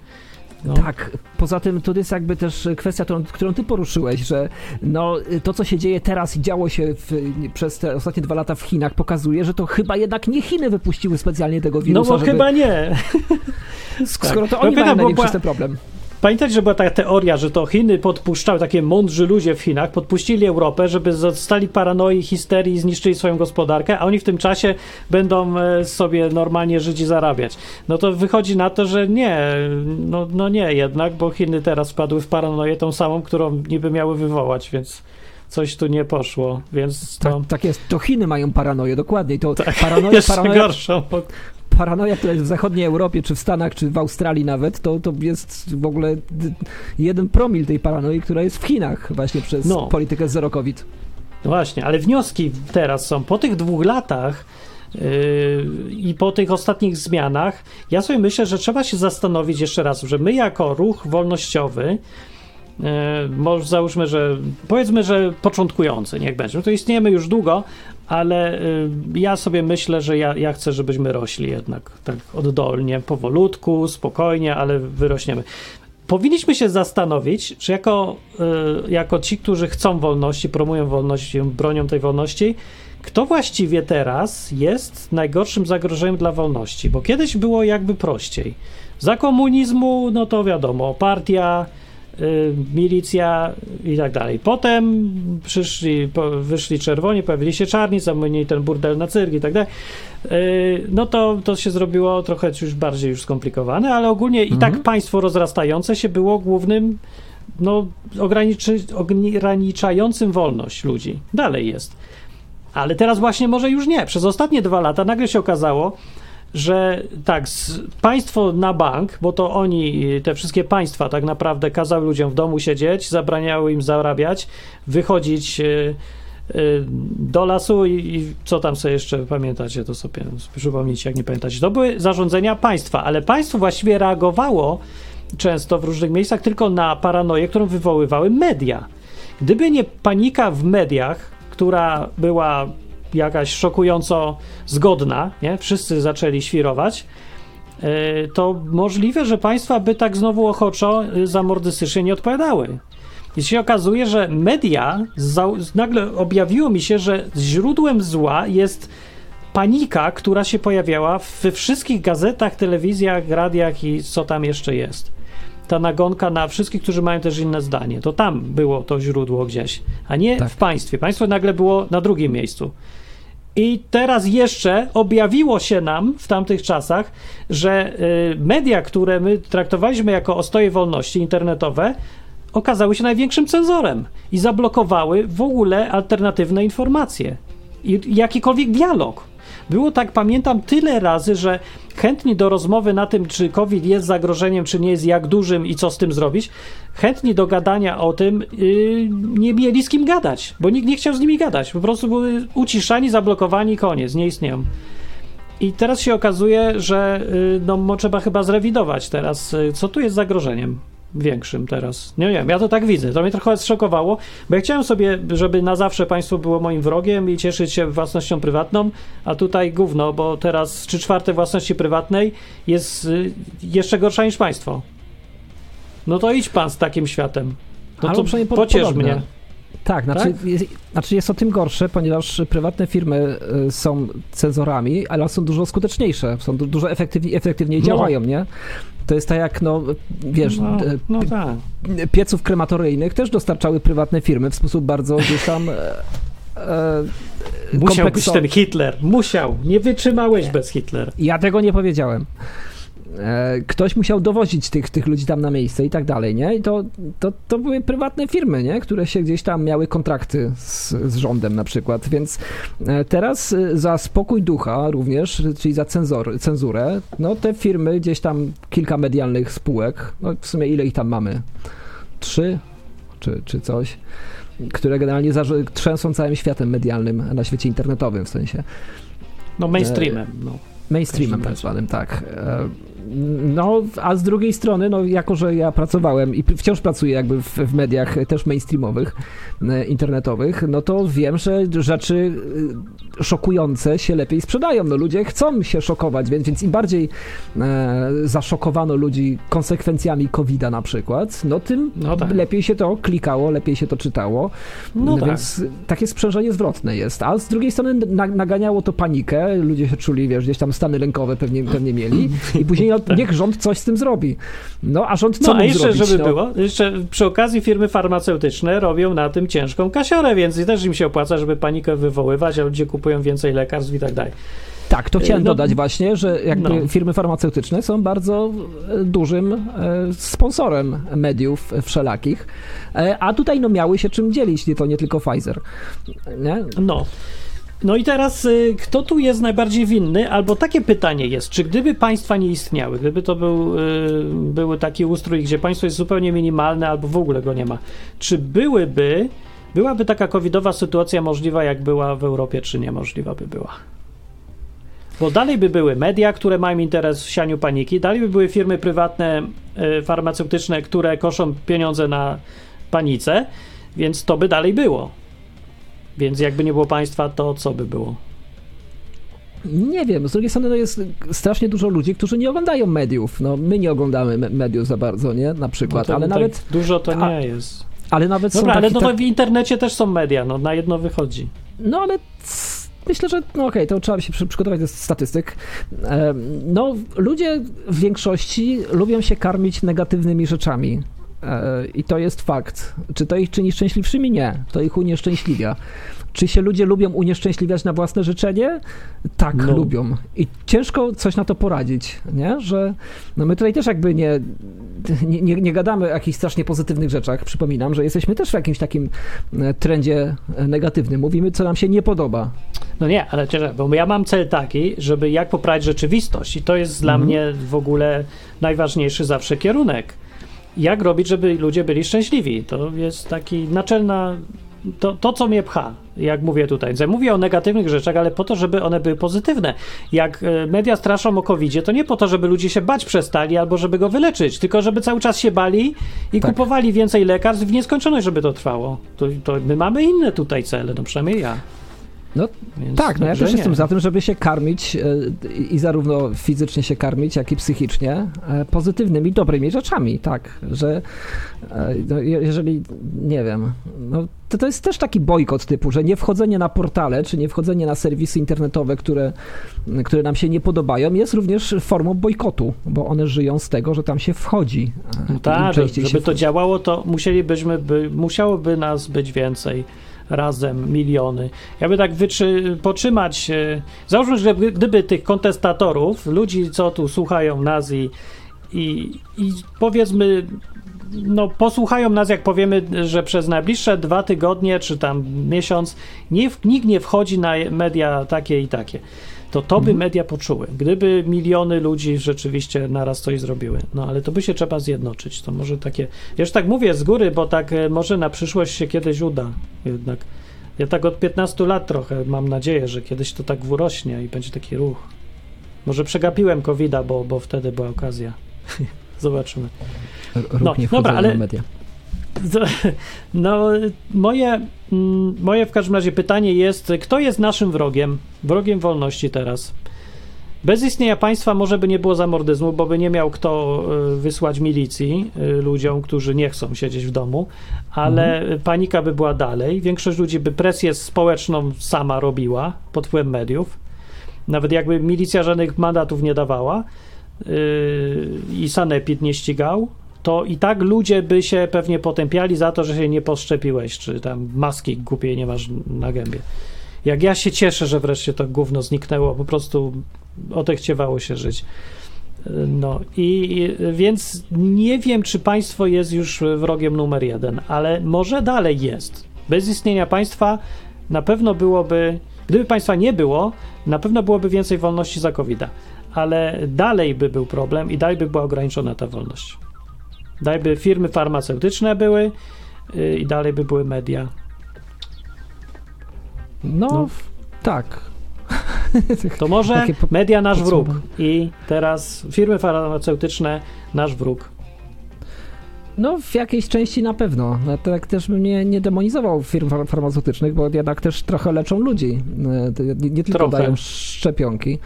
No. Tak, poza tym to jest jakby też kwestia, którą, którą ty poruszyłeś, że no, to, co się dzieje teraz i działo się w, przez te ostatnie dwa lata w Chinach, pokazuje, że to chyba jednak nie Chiny wypuściły specjalnie tego No wirusa, bo żeby, chyba nie. (laughs) skoro to No oni pytam, mają największy ten problem. Pamiętajcie, że była taka teoria, że to Chiny podpuszczały, takie mądrzy ludzie w Chinach, podpuścili Europę, żeby zostali paranoi, histerii, zniszczyli swoją gospodarkę, a oni w tym czasie będą e, sobie normalnie żyć i zarabiać. No to wychodzi na to, że nie, no, no nie jednak, bo Chiny teraz wpadły w paranoję tą samą, którą niby miały wywołać, więc coś tu nie poszło, więc Tak, to tak jest. To Chiny mają paranoję, dokładnie. To Tak, paranoja, (laughs) jeszcze paranoja, gorszą. Paranoja, która jest w zachodniej Europie, czy w Stanach, czy w Australii nawet, to, to jest w ogóle jeden promil tej paranoi, która jest w Chinach właśnie przez No. politykę zero COVID. No właśnie, ale wnioski teraz są po tych dwóch latach yy, i po tych ostatnich zmianach. Ja sobie myślę, że trzeba się zastanowić jeszcze raz, że my jako ruch wolnościowy, może załóżmy, że powiedzmy, że początkujący, niech będzie. No to istniejemy już długo, ale yy, ja sobie myślę, że ja, ja chcę, żebyśmy rośli jednak tak oddolnie, powolutku, spokojnie, ale wyrośniemy. Powinniśmy się zastanowić, czy jako, y, jako ci, którzy chcą wolności, promują wolność, bronią tej wolności, kto właściwie teraz jest najgorszym zagrożeniem dla wolności? Bo kiedyś było jakby prościej. Za komunizmu, no to wiadomo, partia, milicja i tak dalej. Potem przyszli, po, wyszli czerwoni, pojawili się czarni, zamienili ten burdel na cyrk i tak dalej. Y, No to, to się zrobiło trochę już bardziej już skomplikowane, ale ogólnie i tak państwo rozrastające się było głównym no, ograniczy, ograniczającym wolność ludzi. Dalej jest. Ale teraz właśnie może już nie. Przez ostatnie dwa lata nagle się okazało, że tak, z, państwo na bank, bo to oni, te wszystkie państwa tak naprawdę kazały ludziom w domu siedzieć, zabraniały im zarabiać, wychodzić y, y, do lasu i, i co tam sobie jeszcze pamiętacie, to sobie przypomnijcie, jak nie pamiętacie. To były zarządzenia państwa, ale państwo właściwie reagowało często w różnych miejscach tylko na paranoję, którą wywoływały media. Gdyby nie panika w mediach, która była jakaś szokująco zgodna, nie? Wszyscy zaczęli świrować, y, to możliwe, że państwa by tak znowu ochoczo y, zamordystycznie nie odpowiadały. I się okazuje, że media, za, nagle objawiło mi się, że źródłem zła jest panika, która się pojawiała we wszystkich gazetach, telewizjach, radiach i co tam jeszcze jest. Ta nagonka na wszystkich, którzy mają też inne zdanie. To tam było to źródło gdzieś, a nie Tak. w państwie. Państwo nagle było na drugim miejscu. I teraz jeszcze objawiło się nam w tamtych czasach, że y, media, które my traktowaliśmy jako ostoje wolności internetowe, okazały się największym cenzorem i zablokowały w ogóle alternatywne informacje i jakikolwiek dialog. Było tak, pamiętam, tyle razy, że chętni do rozmowy na tym, czy COVID jest zagrożeniem, czy nie jest, jak dużym i co z tym zrobić, chętni do gadania o tym yy, nie mieli z kim gadać, bo nikt nie chciał z nimi gadać. Po prostu były uciszani, zablokowani, koniec, nie istnieją. I teraz się okazuje, że y, no, trzeba chyba zrewidować teraz, y, co tu jest zagrożeniem większym teraz. Nie wiem, ja to tak widzę. To mnie trochę zszokowało, bo ja chciałem sobie, żeby na zawsze państwo było moim wrogiem i cieszyć się własnością prywatną, a tutaj gówno, bo teraz 3 czwarte własności prywatnej jest y, jeszcze gorsza niż państwo. No to idź pan z takim światem. No Albo to przynajmniej po- pociesz podobne. mnie. Tak, znaczy, Tak? Jest, znaczy jest o tym gorsze, ponieważ prywatne firmy y, są cenzorami, ale są dużo skuteczniejsze, są du- dużo efektywniej, efektywniej No. działają, nie? To jest tak jak, no, wiesz, No, e, no tak. pieców krematoryjnych też dostarczały prywatne firmy w sposób bardzo gdzieś tam e, e, Musiał być ten Hitler. Musiał. Nie wytrzymałeś bez Hitlera. Ja tego nie powiedziałem. E, Ktoś musiał dowozić tych, tych ludzi tam na miejsce i tak dalej, nie? I to, to, to były prywatne firmy, nie? Które się gdzieś tam miały kontrakty z, z rządem na przykład, więc e, teraz e, za spokój ducha również, czyli za cenzor, cenzurę, no te firmy, gdzieś tam kilka medialnych spółek, no w sumie ile ich tam mamy? Trzy? Czy, czy coś? Które generalnie trzęsą całym światem medialnym na świecie internetowym w sensie No mainstreamem. No. mainstreamem tak zwanym, tak. E, No, a z drugiej strony, no, jako że ja pracowałem i wciąż pracuję jakby w, w mediach też mainstreamowych, e, internetowych, no to wiem, że rzeczy e, szokujące się lepiej sprzedają. No, ludzie chcą się szokować, więc, więc im bardziej e, zaszokowano ludzi konsekwencjami COVID-a na przykład, no tym No tak. lepiej się to klikało, lepiej się to czytało. No tak. więc takie sprzężenie zwrotne jest. A z drugiej strony na, naganiało to panikę, ludzie się czuli, wiesz, gdzieś tam stany lękowe pewnie, pewnie mieli i później no, niech rząd coś z tym zrobi. No a rząd co Tak. No a jeszcze, zrobić? żeby no, było, jeszcze przy okazji firmy farmaceutyczne robią na tym ciężką kasiorę, więc też im się opłaca, żeby panikę wywoływać, a ludzie kupują więcej lekarstw i tak dalej. Tak, to chciałem no- dodać właśnie, że jakby no. firmy farmaceutyczne są bardzo e, dużym e, sponsorem mediów wszelakich, E, a tutaj no miały się czym dzielić, nie to nie tylko Pfizer. Nie? No. No i teraz, y, kto tu jest najbardziej winny? Albo takie pytanie jest, czy gdyby państwa nie istniały, gdyby to był, y, był taki ustrój, gdzie państwo jest zupełnie minimalne, albo w ogóle go nie ma, czy byłyby, byłaby taka covidowa sytuacja możliwa, jak była w Europie, czy niemożliwa by była? Bo dalej by były media, które mają interes w sianiu paniki, dalej by były firmy prywatne, y, farmaceutyczne, które koszą pieniądze na panice, więc to by dalej było. Więc jakby nie było państwa, to co by było? Nie wiem, z drugiej strony no jest strasznie dużo ludzi, którzy nie oglądają mediów. No, my nie oglądamy me- mediów za bardzo, nie? Na przykład, No ale, tak nawet, Dużo to nie jest. ale nawet Dobra, są ale no to tak, w internecie też są media, no na jedno wychodzi. no ale myślę, że no okej, to trzeba się przy- przygotować do statystyk. Em, No, ludzie w większości lubią się karmić negatywnymi rzeczami. E, I to jest fakt. Czy to ich czyni szczęśliwszymi? Nie. To ich unieszczęśliwia. Czy się ludzie lubią unieszczęśliwiać na własne życzenie? Tak, No. lubią. I ciężko coś na to poradzić, nie? Że no my tutaj też jakby nie, nie, nie, nie gadamy o jakichś strasznie pozytywnych rzeczach. Przypominam, że jesteśmy też w jakimś takim e, trendzie e, negatywnym. Mówimy, co nam się nie podoba. No nie, ale bo ja mam cel taki, żeby jak poprawić rzeczywistość i to jest dla Mhm. mnie w ogóle najważniejszy zawsze kierunek. Jak robić, żeby ludzie byli szczęśliwi? To jest taki naczelna, to, to co mnie pcha, jak mówię tutaj. Mówię o negatywnych rzeczach, ale po to, żeby one były pozytywne. Jak e, media straszą o covid to nie po to, żeby ludzie się bać przestali albo żeby go wyleczyć, tylko żeby cały czas się bali i Tak. kupowali więcej lekarstw w nieskończoność, żeby to trwało. To, to my mamy inne tutaj cele, no przynajmniej ja. No Więc tak, no ja też nie. jestem za tym, żeby się karmić e, i zarówno fizycznie się karmić, jak i psychicznie e, pozytywnymi, dobrymi rzeczami, tak, że e, no, je- jeżeli, nie wiem, no, to, to jest też taki bojkot typu, że nie wchodzenie na portale, czy nie wchodzenie na serwisy internetowe, które, które nam się nie podobają, jest również formą bojkotu, bo one żyją z tego, że tam się wchodzi. No tak, żeby to działało, to musielibyśmy, by, musiałoby nas być więcej. Razem miliony. Ja by tak wyczy, potrzymać. e, Załóżmy, że gdyby, tych kontestatorów, ludzi, co tu słuchają nas i, i, i powiedzmy, no posłuchają nas, jak powiemy, że przez najbliższe dwa tygodnie czy tam miesiąc nie, nikt nie wchodzi na media takie i takie. To to by media poczuły. Gdyby miliony ludzi rzeczywiście naraz coś zrobiły. No ale to by się trzeba zjednoczyć. To może takie. Ja już tak mówię z góry, bo tak e, może na przyszłość się kiedyś uda jednak. Ja tak od 15 lat trochę mam nadzieję, że kiedyś to tak urośnie i będzie taki ruch. Może przegapiłem covid bo, bo wtedy była okazja. (laughs) Zobaczymy. ruch no, dobra, ale- media. (laughs) No, moje, mm, moje w każdym razie pytanie jest, kto jest naszym wrogiem? Wrogiem wolności teraz. Bez istnienia państwa może by nie było zamordyzmu, bo by nie miał kto y, wysłać milicji y, ludziom, którzy nie chcą siedzieć w domu, ale panika by była dalej. Większość ludzi by presję społeczną sama robiła pod wpływem mediów. Nawet jakby milicja żadnych mandatów nie dawała yy, i sanepid nie ścigał, to i tak ludzie by się pewnie potępiali za to, że się nie poszczepiłeś, czy tam maski głupiej nie masz na gębie. Jak ja się cieszę, że wreszcie to gówno zniknęło, po prostu otechciewało się żyć. No i- więc nie wiem, czy państwo jest już wrogiem numer jeden, ale może dalej jest. Bez istnienia państwa na pewno byłoby, gdyby państwa nie było, na pewno byłoby więcej wolności za covid ale dalej by był problem i dalej by była ograniczona ta wolność. Dalej by firmy farmaceutyczne były yy, i dalej by były media. No, No. tak. (laughs) To może media nasz wróg i teraz firmy farmaceutyczne nasz wróg. No, w jakiejś części na pewno. No, tak też bym nie, nie demonizował firm far- farmaceutycznych, bo jednak też trochę leczą ludzi. To Nie, nie tylko Trochę. dają szczepionki.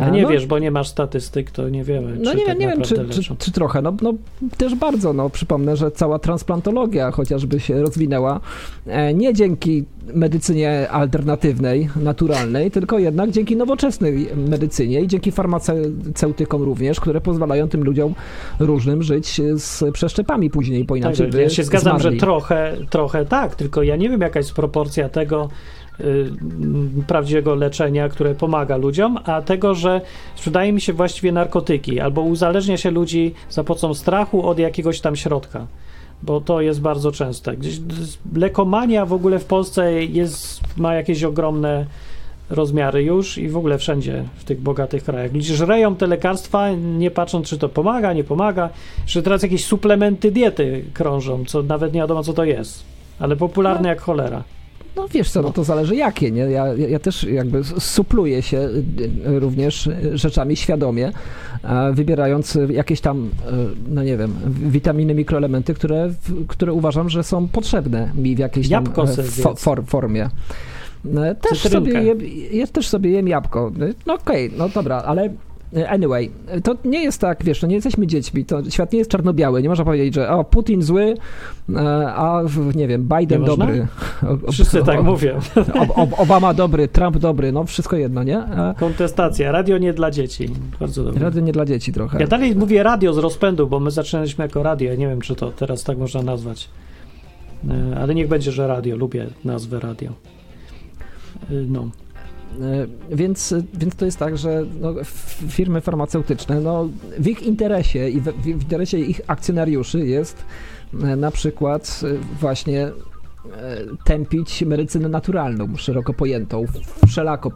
A E, nie no, wiesz, bo nie masz statystyk, to nie wiemy, No czy nie, tak wiem, nie wiem, czy, czy, czy trochę. No, no też bardzo. No, przypomnę, że cała transplantologia chociażby się rozwinęła e, nie dzięki medycynie alternatywnej, naturalnej, tylko jednak dzięki nowoczesnej medycynie i dzięki farmaceutykom również, które pozwalają tym ludziom różnym żyć z przeszczepami później, bo inaczej Tak, ja się zgadzam, zmarli. że trochę, trochę tak, tylko ja nie wiem, jaka jest proporcja tego prawdziwego leczenia, które pomaga ludziom, a tego, że sprzedaje mi się właściwie narkotyki albo uzależnia się ludzi za pomocą strachu od jakiegoś tam środka. Bo to jest bardzo częste. Gdzieś lekomania w ogóle w Polsce jest, ma jakieś ogromne rozmiary już i w ogóle wszędzie w tych bogatych krajach. Ludzie żreją te lekarstwa, nie patrząc, czy to pomaga, nie pomaga. Że teraz jakieś suplementy diety krążą, co nawet nie wiadomo, co to jest. Ale popularne jak cholera. No wiesz co, no to zależy jakie, nie? Ja, ja też jakby supluję się y, y, również y, rzeczami świadomie, wybierając jakieś tam, no nie wiem, witaminy, mikroelementy, które, które uważam, że są potrzebne mi w jakiejś tam e, for, formie. E, Też Cytrynkę. sobie, jem, ja też sobie jem jabłko. No okej, no dobra, ale anyway, to nie jest tak, wiesz, no nie jesteśmy dziećmi, to świat nie jest czarno-biały, nie można powiedzieć, że o, Putin zły, e, a nie wiem, Biden Nie można? dobry. O- Wszyscy tak o- mówią. Ob, ob, Obama dobry, Trump dobry, no wszystko jedno, nie? A Kontestacja. Radio nie dla dzieci. Bardzo dobrze. radio nie dla dzieci trochę. Ja dalej mówię radio z rozpędu, bo my zaczynaliśmy jako radio. Ja nie wiem, czy to teraz tak można nazwać. E, Ale niech będzie, że radio. Lubię nazwę radio. E, No. E, Więc, więc to jest tak, że no, firmy farmaceutyczne, no, w ich interesie i w, w interesie ich akcjonariuszy jest e, na przykład e, właśnie tępić medycynę naturalną, szeroko pojętą, wszelako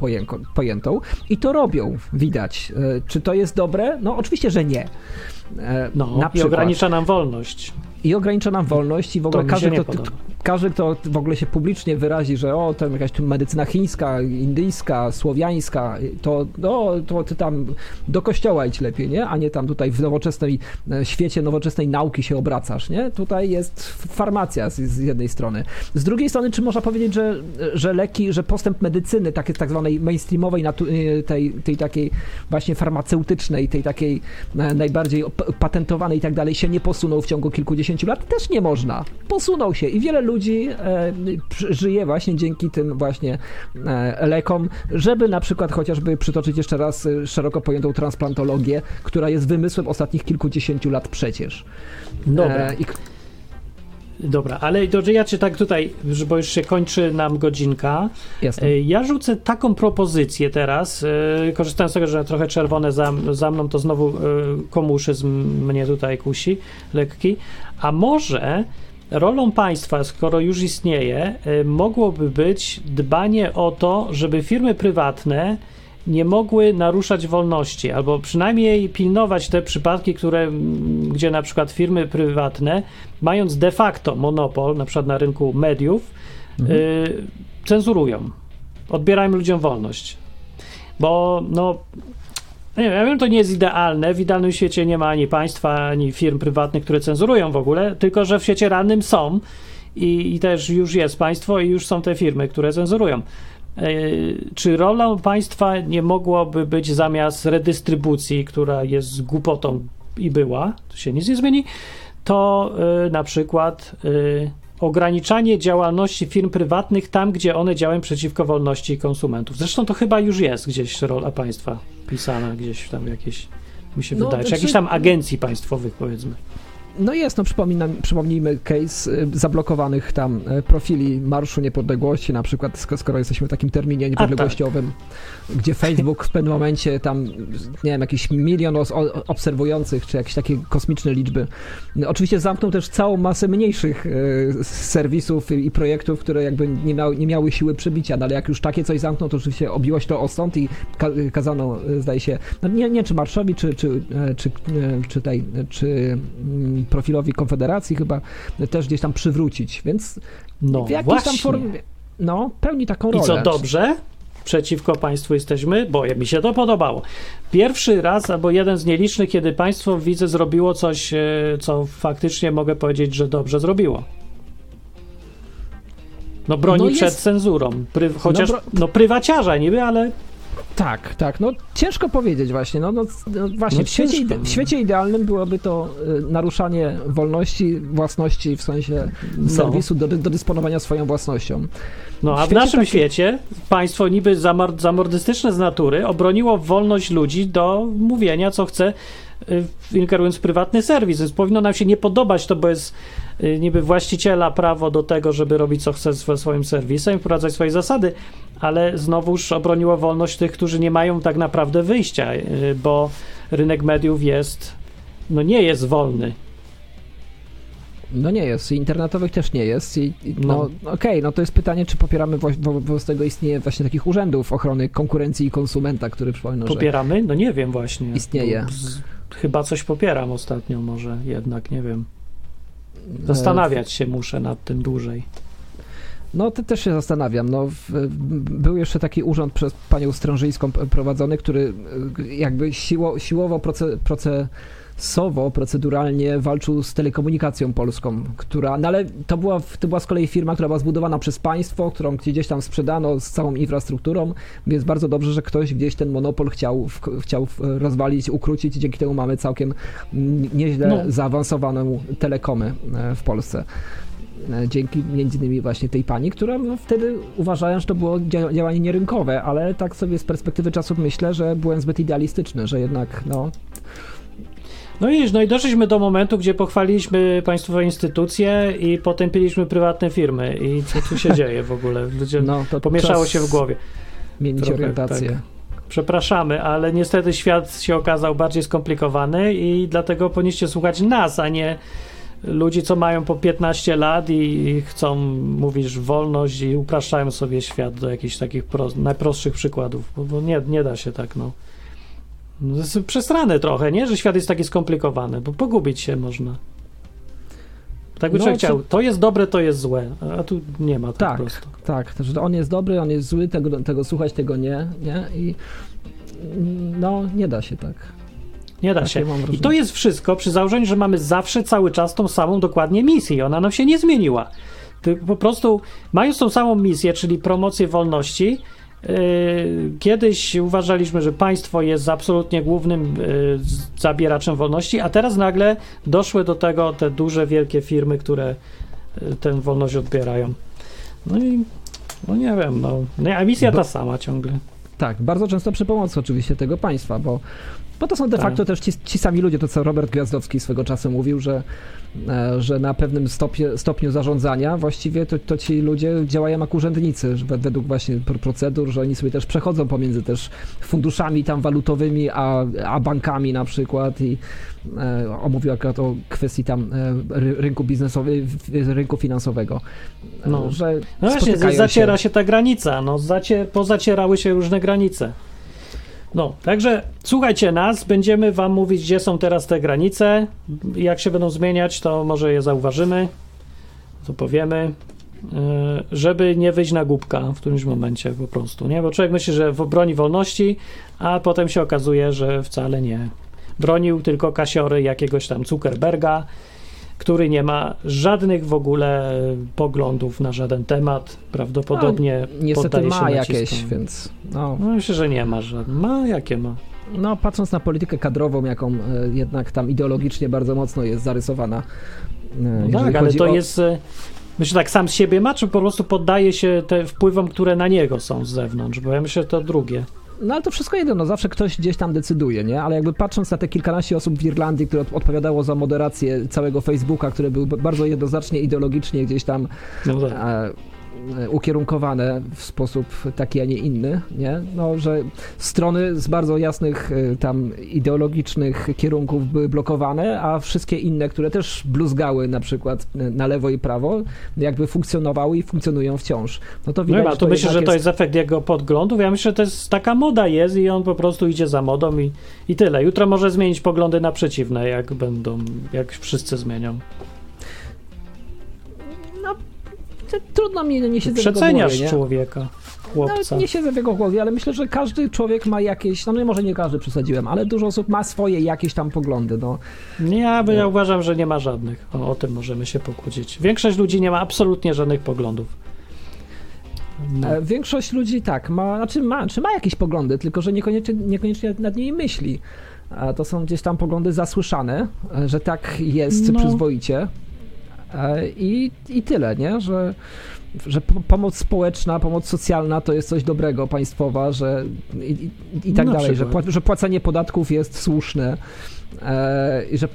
pojętą i to robią, widać. Czy to jest dobre? No oczywiście, że nie. No, na i przykład. ogranicza nam wolność. I ogranicza nam wolność i w ogóle każdy, kto. Każdy, kto w ogóle się publicznie wyrazi, że o, to jakaś tu medycyna chińska, indyjska, słowiańska, to, no, to ty tam do kościoła idź lepiej, nie? A nie tam tutaj w nowoczesnej e, świecie nowoczesnej nauki się obracasz, nie? Tutaj jest farmacja z, z jednej strony. Z drugiej strony, czy można powiedzieć, że, że leki, że postęp medycyny, takiej tak zwanej mainstreamowej, e, tej, tej takiej właśnie farmaceutycznej, tej takiej e, najbardziej patentowanej i tak dalej, się nie posunął w ciągu kilkudziesięciu lat? Też nie można. Posunął się i wiele ludzi e, żyje właśnie dzięki tym właśnie e, lekom, żeby na przykład chociażby przytoczyć jeszcze raz e, szeroko pojętą transplantologię, która jest wymysłem ostatnich kilkudziesięciu lat przecież. Dobra. I, Dobra, ale to ja cię tak tutaj, bo już się kończy nam godzinka. jasne. Ja rzucę taką propozycję teraz, korzystając z tego, że trochę czerwone za, za mną, to znowu komuszy z mnie tutaj kusi, lekki. A może rolą państwa, skoro już istnieje, e, mogłoby być dbanie o to, żeby firmy prywatne nie mogły naruszać wolności, albo przynajmniej pilnować te przypadki, które, gdzie na przykład firmy prywatne, mając de facto monopol, na przykład na rynku mediów, y, cenzurują, odbierają ludziom wolność. Bo no, nie wiem, ja wiem, to nie jest idealne. W idealnym świecie nie ma ani państwa, ani firm prywatnych, które cenzurują w ogóle, tylko że w świecie realnym są i, i też już jest państwo i już są te firmy, które cenzurują. Yy, Czy rolą państwa nie mogłoby być zamiast redystrybucji, która jest głupotą i była, to się nic nie zmieni, to yy, na przykład yy, ograniczanie działalności firm prywatnych tam, gdzie one działają przeciwko wolności konsumentów. Zresztą to chyba już jest gdzieś rola państwa pisana, gdzieś tam jakieś, mi się No, wydaje, czy znaczy- jakichś tam agencji państwowych powiedzmy. No jest, no przypominam, przypomnijmy case y, zablokowanych tam y, profili Marszu Niepodległości, na przykład sk- skoro jesteśmy w takim terminie niepodległościowym, gdzie Facebook w pewnym momencie tam, nie wiem, jakiś milion obserwujących, czy jakieś takie kosmiczne liczby. Oczywiście zamknął też całą masę mniejszych y, serwisów i, projektów, które jakby nie, miały, nie miały siły przebicia, no ale jak już takie coś zamknął, to oczywiście obiło się to o sąd i ka- kazano, zdaje się, no nie, nie czy Marszowi, czy, czy, czy, e, czy, tej, czy mm, profilowi Konfederacji chyba też gdzieś tam przywrócić, więc No w jakiejś właśnie. tam formie, no, pełni taką I rolę. co dobrze? Przeciwko państwu jesteśmy, bo mi się to podobało. Pierwszy raz, albo jeden z nielicznych, kiedy państwo widzę zrobiło coś, e, co faktycznie mogę powiedzieć, że dobrze zrobiło. No broni No przed jest- cenzurą. Pry, chociaż, bro- no prywaciarza niby, ale Tak, tak, no ciężko powiedzieć właśnie, no, no, no właśnie, No w, świecie ide- no. w świecie idealnym byłoby to y, naruszanie wolności, własności, w sensie No. serwisu do, do dysponowania swoją własnością. No, a w, świecie naszym takim- świecie państwo niby zamor- zamordystyczne z natury obroniło wolność ludzi do mówienia, co chce, ingerując w prywatny serwis. Więc powinno nam się nie podobać to, bo jest y, niby właściciela prawo do tego, żeby robić, co chce ze swoim serwisem, wprowadzać swoje zasady, ale znowuż obroniło wolność tych, którzy nie mają tak naprawdę wyjścia, y, bo rynek mediów jest, no nie jest wolny. No nie jest, i internetowych też nie jest. I, i, no No. okej, no to jest pytanie, czy popieramy wo- wo- wobec tego istnieje właśnie takich urzędów ochrony konkurencji i konsumenta, który przypomnę, że Popieramy? No nie wiem właśnie. Istnieje. Z- Chyba coś popieram ostatnio, może jednak, nie wiem. Zastanawiać się muszę nad tym dłużej. No to też się zastanawiam. No, był jeszcze taki urząd przez panią Strążyńską prowadzony, który y, jakby siło, siłowo proce, procesowo, proceduralnie walczył z telekomunikacją polską, która, no ale to była, to była z kolei firma, która była zbudowana przez państwo, którą gdzieś tam sprzedano z całą infrastrukturą, więc bardzo dobrze, że ktoś gdzieś ten monopol chciał, chciał rozwalić, ukrócić i dzięki temu mamy całkiem nieźle No. zaawansowaną telekomy e, w Polsce. E, Dzięki między innymi właśnie tej pani, która no, wtedy uważałem, że to było dzia- działanie nierynkowe, ale tak sobie z perspektywy czasów myślę, że byłem zbyt idealistyczny, że jednak no, No i, no i doszliśmy do momentu, gdzie pochwaliliśmy państwowe instytucje i potępiliśmy prywatne firmy. I co tu się dzieje w ogóle? Ludzie, no to pomieszało się w głowie. Zmienić Trochę, orientację. tak. Przepraszamy, ale niestety świat się okazał bardziej skomplikowany i dlatego powinniście słuchać nas, a nie ludzi, co mają po 15 lat i, chcą, mówisz, wolność i upraszczają sobie świat do jakichś takich pro, najprostszych przykładów, bo, bo nie, nie da się tak, no. No, przesrane trochę, nie? Że świat jest taki skomplikowany, bo pogubić się można. Tak by No, czy- chciał. To jest dobre, to jest złe. A tu nie ma tak, Tak, po prostu. tak, że on jest dobry, on jest zły, tego, tego słuchać, tego nie, nie? I no, nie da się tak. Nie da Takie się. I to jest wszystko przy założeniu, że mamy zawsze cały czas tą samą dokładnie misję. i Ona nam się nie zmieniła. Ty po prostu mając tą samą misję, czyli promocję wolności, kiedyś uważaliśmy, że państwo jest absolutnie głównym yy, zabieraczem wolności, a teraz nagle doszły do tego te duże, wielkie firmy, które yy, tę wolność odbierają. No i no nie wiem, no. no a misja Bo- ta sama ciągle. Tak, bardzo często przy pomocy oczywiście tego państwa, bo, bo to są de Tak. facto też ci, ci sami ludzie, to co Robert Gwiazdowski swego czasu mówił, że, e, że na pewnym stopie, stopniu zarządzania właściwie to, to ci ludzie działają jak urzędnicy, według właśnie pr- procedur, że oni sobie też przechodzą pomiędzy też funduszami tam walutowymi, a, a bankami na przykład i e, omówił akurat o kwestii tam e, ry- rynku biznesowego, rynku finansowego, e, No. że No właśnie, zaciera się. się ta granica, no zacie, pozacierały się różne granice. No, także słuchajcie nas, będziemy wam mówić, gdzie są teraz te granice. Jak się będą zmieniać, to może je zauważymy, to powiemy, yy, żeby nie wyjść na głupka w którymś momencie po prostu, nie? Bo człowiek myśli, że broni wolności, a potem się okazuje, że wcale nie. Bronił tylko kasiory jakiegoś tam Zuckerberga, który nie ma żadnych w ogóle poglądów na żaden temat. Prawdopodobnie No, Niestety ma jakieś, więc no, No myślę, że nie ma żadnych. Ma jakie ma. no patrząc na politykę kadrową, jaką e, jednak tam ideologicznie bardzo mocno jest zarysowana. e, No tak, ale to o- jest. e, Myślę, tak sam z siebie ma, czy po prostu poddaje się te wpływom, które na niego są z zewnątrz? Bo ja myślę, że to drugie. No ale to wszystko jedno, no zawsze ktoś gdzieś tam decyduje, nie? Ale jakby patrząc na te kilkanaście osób w Irlandii, które od- odpowiadało za moderację całego Facebooka, które były b- bardzo jednoznacznie ideologicznie gdzieś tam No tak. E, ukierunkowane w sposób taki, a nie inny, nie? No, że strony z bardzo jasnych e, tam ideologicznych kierunków były blokowane, a wszystkie inne, które też bluzgały na przykład e, na lewo i prawo, jakby funkcjonowały i funkcjonują wciąż. No to No widać, że to myślę, że to jest efekt jego podglądów. Ja myślę, że to jest taka moda jest i on po prostu idzie za modą i, i tyle. Jutro może zmienić poglądy na przeciwne, jak będą, jak wszyscy zmienią. Trudno mi, nie siedzę w jego Przeceniasz głowie, nie? człowieka, chłopca. Nawet nie siedzę w jego głowie, ale myślę, że każdy człowiek ma jakieś, no może nie każdy przesadziłem, ale dużo osób ma swoje jakieś tam poglądy, no. Ja, ja uważam, że nie ma żadnych. O, o tym możemy się pokłócić. Większość ludzi nie ma absolutnie żadnych poglądów. No. E, Większość ludzi tak, ma, znaczy ma, czy ma jakieś poglądy, tylko że niekoniecznie, niekoniecznie nad nimi myśli. A to są gdzieś tam poglądy zasłyszane, e, że tak jest No. przyzwoicie. E, I, I tyle, nie? Że, że po- pomoc społeczna, pomoc socjalna to jest coś dobrego, państwowa, że i, i, i tak Na dalej, że, pła- że płacenie podatków jest słuszne. E, i że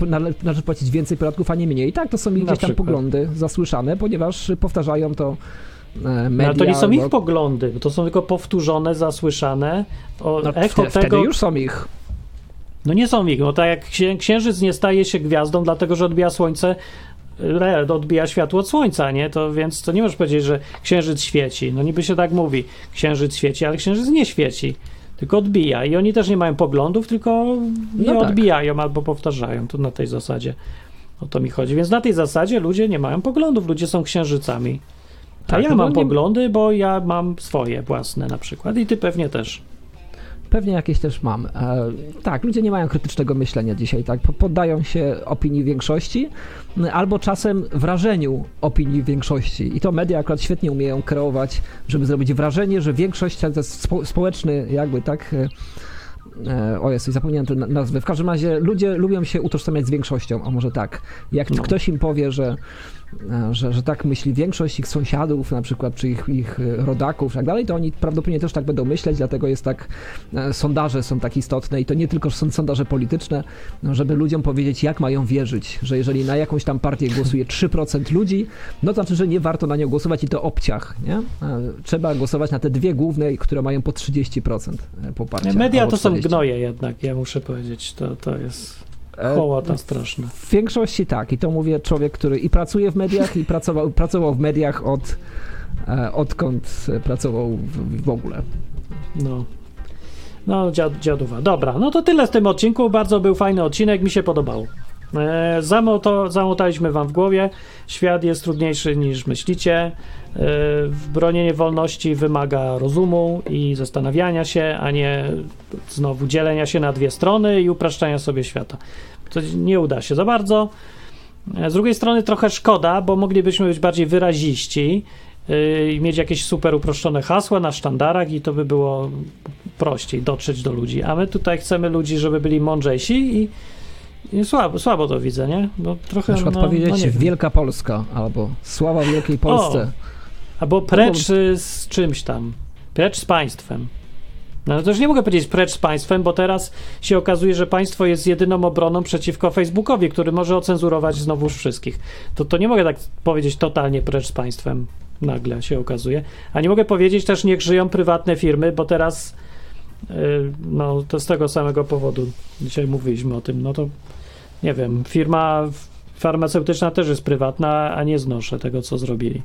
należy płacić więcej podatków, a nie mniej. Tak, to są ich gdzieś tam poglądy zasłyszane, ponieważ powtarzają to e, media. No, ale to nie są ich poglądy, to są tylko powtórzone, zasłyszane. O, no, echo wtedy, tego. wtedy już są ich. No nie są ich, no tak jak księ, księżyc nie staje się gwiazdą, dlatego że odbija słońce, odbija światło od słońca, nie? To więc to nie możesz powiedzieć, że księżyc świeci. No niby się tak mówi, księżyc świeci, ale księżyc nie świeci, tylko odbija. I oni też nie mają poglądów, tylko je No tak. odbijają albo powtarzają. To na tej zasadzie o to mi chodzi. Więc na tej zasadzie ludzie nie mają poglądów, ludzie są księżycami. A Tak, ja no mam nie- poglądy, bo ja mam swoje własne na przykład i ty pewnie też. Pewnie jakieś też mam. E, tak, ludzie nie mają krytycznego myślenia dzisiaj, tak? Po- Poddają się opinii większości albo czasem wrażeniu opinii większości. I to media akurat świetnie umieją kreować, żeby zrobić wrażenie, że większość to jest spo, społeczny, jakby tak. e, E, o Jezu, zapomniałem tę na- nazwę. W każdym razie ludzie lubią się utożsamiać z większością, a może tak. Jak No. ktoś im powie, że, że, że tak myśli większość ich sąsiadów, na przykład, czy ich, ich e, rodaków i tak dalej, to oni prawdopodobnie też tak będą myśleć, dlatego jest tak, e, sondaże są tak istotne i to nie tylko są sondaże polityczne, no, żeby ludziom powiedzieć, jak mają wierzyć, że jeżeli na jakąś tam partię głosuje 3% ludzi, no to znaczy, że nie warto na nią głosować i to obciach, nie? E, Trzeba głosować na te dwie główne, które mają po 30% poparcia. Media to są 40. gnoje jednak, ja muszę powiedzieć. To, to jest E, hołota straszna. W większości tak. I to mówię człowiek, który i pracuje w mediach, i pracował, pracował w mediach od, e, odkąd pracował w, w ogóle. No. No, dziad, dziadowa. Dobra, no to tyle w tym odcinku. Bardzo był fajny odcinek, mi się podobało. E, zamotaliśmy wam w głowie. Świat jest trudniejszy niż myślicie. E, bronienie wolności wymaga rozumu i zastanawiania się, a nie znowu dzielenia się na dwie strony i upraszczania sobie świata. To nie uda się za bardzo. E, Z drugiej strony trochę szkoda, bo moglibyśmy być bardziej wyraziści i mieć jakieś super uproszczone hasła na sztandarach i to by było prościej dotrzeć do ludzi. A my tutaj chcemy ludzi, żeby byli mądrzejsi i słabo, słabo to widzę, nie? Bo trochę, Na przykład no, powiedzieć no. Wielka Polska albo Sława Wielkiej Polsce. Albo precz y, z czymś tam. Precz z państwem. No to już nie mogę powiedzieć precz z państwem, bo teraz się okazuje, że państwo jest jedyną obroną przeciwko Facebookowi, który może ocenzurować znowuż wszystkich. To, to nie mogę tak powiedzieć totalnie precz z państwem. Nagle się okazuje. A nie mogę powiedzieć też, niech żyją prywatne firmy, bo teraz no to z tego samego powodu dzisiaj mówiliśmy o tym. No to nie wiem, firma farmaceutyczna też jest prywatna, a nie znoszę tego, co zrobili.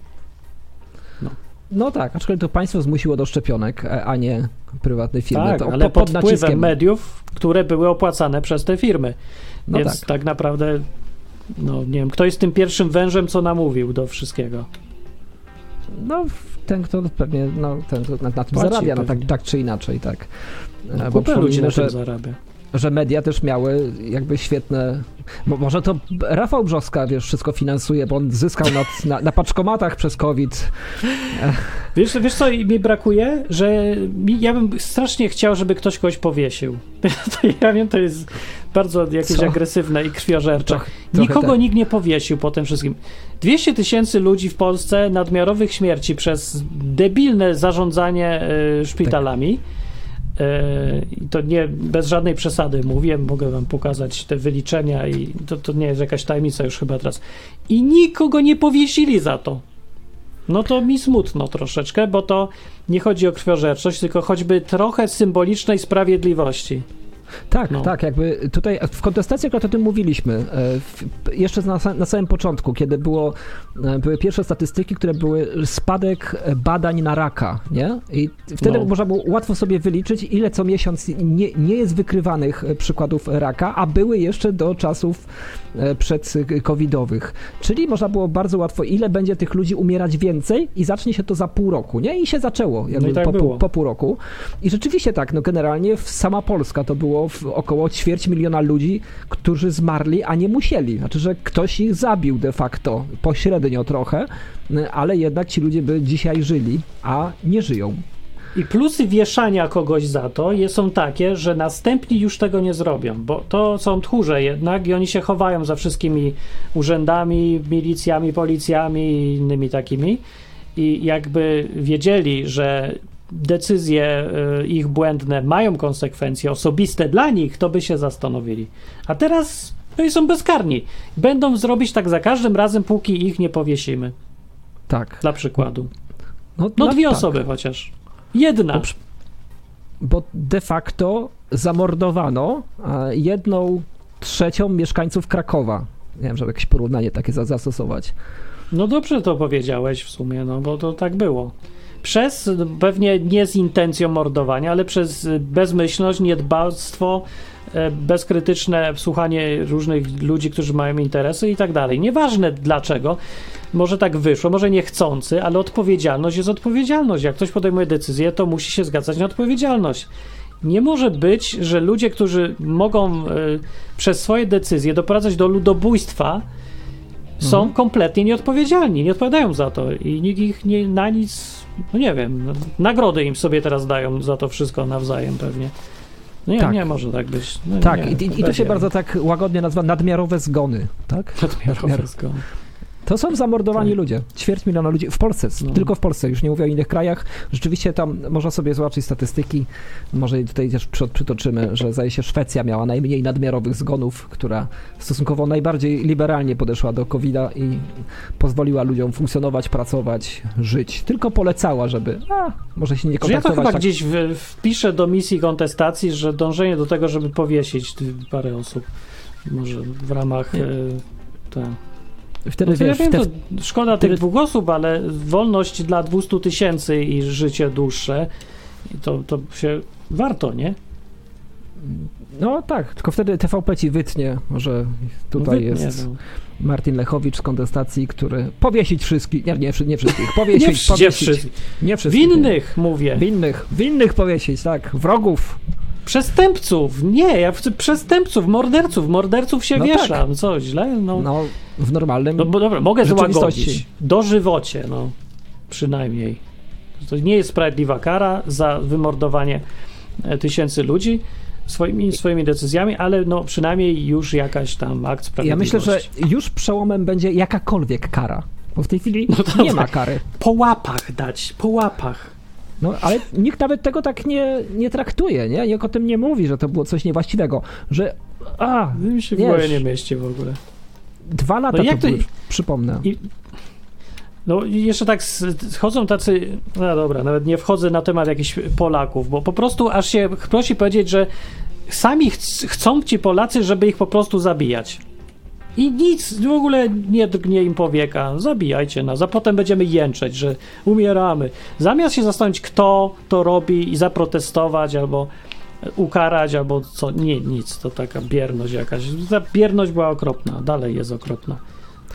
No tak, aczkolwiek to państwo zmusiło do szczepionek, a a nie prywatne firmy. Tak, to ale po- pod wpływem mediów, które były opłacane przez te firmy. No Więc tak. tak. naprawdę, no nie wiem, kto jest tym pierwszym wężem, co namówił do wszystkiego. No, ten, kto pewnie no, ten, kto na, na tym Płaci zarabia, no, tak, tak czy inaczej, tak. E, No, Bo ludzi na że, zarabia. że media też miały jakby świetne. Bo może to Rafał Brzoska, wiesz, wszystko finansuje, bo on zyskał nad, (laughs) na, na paczkomatach przez COVID. Wiesz, wiesz co mi brakuje? Że mi, ja bym strasznie chciał, żeby ktoś kogoś powiesił. (laughs) To ja wiem, to jest bardzo jakieś Co? agresywne i krwiożercze. Trochę- trochę Nikogo tak. nikt nie powiesił po tym wszystkim. 200 tysięcy ludzi w Polsce nadmiarowych śmierci przez debilne zarządzanie y, szpitalami. Y, I to nie bez żadnej przesady mówię, mogę wam pokazać te wyliczenia i to, to nie jest jakaś tajemnica już chyba teraz. I nikogo nie powiesili za to. No to mi smutno troszeczkę, bo to nie chodzi o krwiożerczość, tylko choćby trochę symbolicznej sprawiedliwości. Tak, No. tak, jakby tutaj w kontestacji akurat o tym mówiliśmy. e, Jeszcze na, na samym początku, kiedy było, e, były pierwsze statystyki, które były spadek e, badań na raka, nie? I wtedy No. można było łatwo sobie wyliczyć, ile co miesiąc nie, nie jest wykrywanych przykładów raka, a były jeszcze do czasów przed covidowych. Czyli można było bardzo łatwo, ile będzie tych ludzi umierać więcej i zacznie się to za pół roku, nie? I się zaczęło jakby i tak po, było. po, po pół roku. I rzeczywiście tak, no generalnie w- sama Polska to było w około ćwierć miliona ludzi, którzy zmarli, a nie musieli. Znaczy, że ktoś ich zabił de facto, pośrednio trochę, ale jednak ci ludzie by dzisiaj żyli, a nie żyją. I plusy wieszania kogoś za to są takie, że następni już tego nie zrobią, bo to są tchórze jednak i oni się chowają za wszystkimi urzędami, milicjami, policjami i innymi takimi. I jakby wiedzieli, że decyzje y, ich błędne mają konsekwencje osobiste dla nich, to by się zastanowili. A teraz no i są bezkarni. Będą zrobić tak za każdym razem, póki ich nie powiesimy. Tak. Dla przykładu. No, No no dwie tak. osoby chociaż. Jedna. Przy- Bo de facto zamordowano jedną trzecią mieszkańców Krakowa. Nie wiem, żeby jakieś porównanie takie za- zastosować. No dobrze to powiedziałeś w sumie, no bo to tak było. Przez, pewnie nie z intencją mordowania, ale przez bezmyślność, niedbalstwo, e, bezkrytyczne słuchanie różnych ludzi, którzy mają interesy i tak dalej. Nieważne dlaczego, może tak wyszło, może niechcący, ale odpowiedzialność jest odpowiedzialność. Jak ktoś podejmuje decyzję, to musi się zgadzać na odpowiedzialność. Nie może być, że ludzie, którzy mogą e, przez swoje decyzje doprowadzać do ludobójstwa, są kompletnie nieodpowiedzialni, nie odpowiadają za to i nikt ich nie, na nic, no nie wiem, no, nagrody im sobie teraz dają za to wszystko nawzajem pewnie. No nie, Tak. nie może tak być. No Tak, nie, i, i to się bardzo tak łagodnie nazywa nadmiarowe zgony, tak? Nadmiarowe zgony. To są zamordowani Tak. ludzie. Ćwierć miliona ludzi w Polsce, No. tylko w Polsce, już nie mówię o innych krajach. Rzeczywiście tam można sobie zobaczyć statystyki. Może tutaj też przy- przytoczymy, że zdaje się Szwecja miała najmniej nadmiarowych zgonów, która stosunkowo najbardziej liberalnie podeszła do COVID-a i pozwoliła ludziom funkcjonować, pracować, żyć. Tylko polecała, żeby a, może się nie Że ja to kontaktować. chyba tak- gdzieś w, wpiszę do misji kontestacji, że dążenie do tego, żeby powiesić parę osób, może w ramach... Nie. E, te, Wtedy no to ja wiesz, wiem, to szkoda wtedy- tych dwóch osób, ale wolność dla 200 tysięcy i życie dłuższe, to, to się warto, nie? No tak, tylko wtedy TVP ci wytnie, że tutaj Wytnie, jest no. Martin Lechowicz z kontestacji, który powiesić wszystkich, nie, nie, (laughs) nie wszystkich, powiesić, Nie powiesić. wszystkich. Nie wszystkich. nie. Winnych, mówię. Winnych, winnych powiesić, tak, wrogów. Przestępców. Nie, ja chcę przestępców, morderców. Morderców się No tak. No co, źle? No, No, w normalnym no bo dobra, mogę złagodzić. Dożywocie, no. Przynajmniej. To nie jest sprawiedliwa kara za wymordowanie e, tysięcy ludzi swoimi, swoimi decyzjami, ale no przynajmniej już jakaś tam akt Ja sprawiedliwości. myślę, że już przełomem będzie jakakolwiek kara. Bo w tej chwili to nie ma tak. kary. Po łapach dać, po łapach. No, ale nikt nawet tego tak nie, nie traktuje, nie? Nikt o tym nie mówi, że to było coś niewłaściwego. Że, a, Mi się w głowie nie mieści w ogóle. dwa lata No jak to to- były, przypomnę. I, no jeszcze tak s- chodzą tacy, no dobra, nawet nie wchodzę na temat jakichś Polaków, bo po prostu aż się prosi powiedzieć, że sami chc- chcą ci Polacy, żeby ich po prostu zabijać. I nic, w ogóle nie drgnie im powieka. Zabijajcie nas, a potem będziemy jęczeć, że umieramy. Zamiast się zastanowić, kto to robi i zaprotestować, albo ukarać, albo co. Nie, nic. To taka bierność jakaś. Ta bierność była okropna, dalej jest okropna.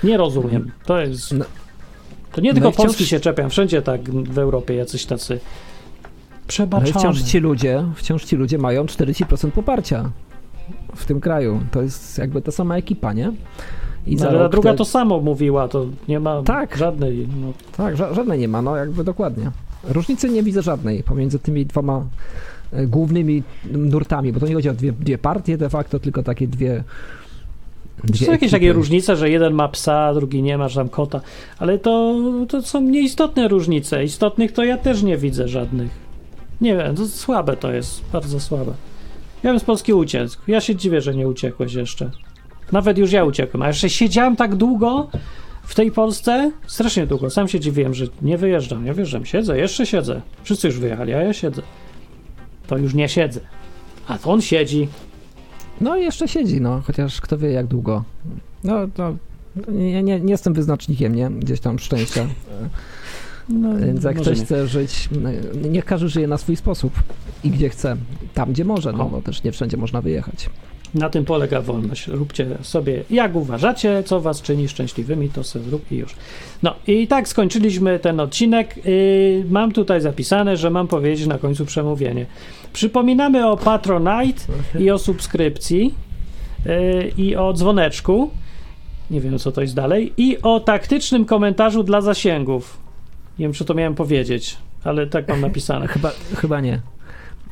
Nie rozumiem. To jest. No- To nie no tylko i wciąż- Polski się czepiam, wszędzie tak w Europie jacyś tacy No przebaczamy. wciąż ci ludzie, wciąż ci ludzie mają 40% poparcia w tym kraju. To jest jakby ta sama ekipa, nie? I No, ale ta druga te- to samo mówiła, to nie ma Tak. żadnej. No, Tak, ża- żadnej nie ma, no jakby dokładnie. Różnicy nie widzę żadnej pomiędzy tymi dwoma e, głównymi nurtami, bo to nie chodzi o dwie, dwie partie de facto, tylko takie dwie. dwie Są jakieś takie różnice, że jeden ma psa, drugi nie ma, że tam kota, ale to, to są nieistotne różnice. Istotnych to ja też nie widzę żadnych. Nie wiem, to słabe to jest, bardzo słabe. Ja bym z Polski uciekł. Ja się dziwię, że nie uciekłeś jeszcze. Nawet już ja uciekłem, a jeszcze siedziałem tak długo w tej Polsce, strasznie długo. Sam się dziwiłem, że nie wyjeżdżam, nie wyjeżdżam. Siedzę, jeszcze siedzę. Wszyscy już wyjechali, a ja siedzę. To już nie siedzę. A to on siedzi. No i jeszcze siedzi, no, chociaż kto wie jak długo. No to nie, nie, nie jestem wyznacznikiem, nie? Gdzieś tam szczęścia. (laughs) No, Więc jak ktoś chce żyć, no, niech każdy żyje na swój sposób i gdzie chce. Tam, gdzie może, no bo też nie wszędzie można wyjechać. Na tym polega wolność. Róbcie sobie jak uważacie, co was czyni szczęśliwymi, to sobie zrób i już. No i tak skończyliśmy ten odcinek. Yy, mam tutaj zapisane, że mam powiedzieć na końcu przemówienie. Przypominamy o Patronite i o subskrypcji yy, i o dzwoneczku. Nie wiem, co to jest dalej. I o taktycznym komentarzu dla zasięgów. Nie wiem, czy to miałem powiedzieć, ale tak mam napisane. (laughs) Chyba, chyba nie.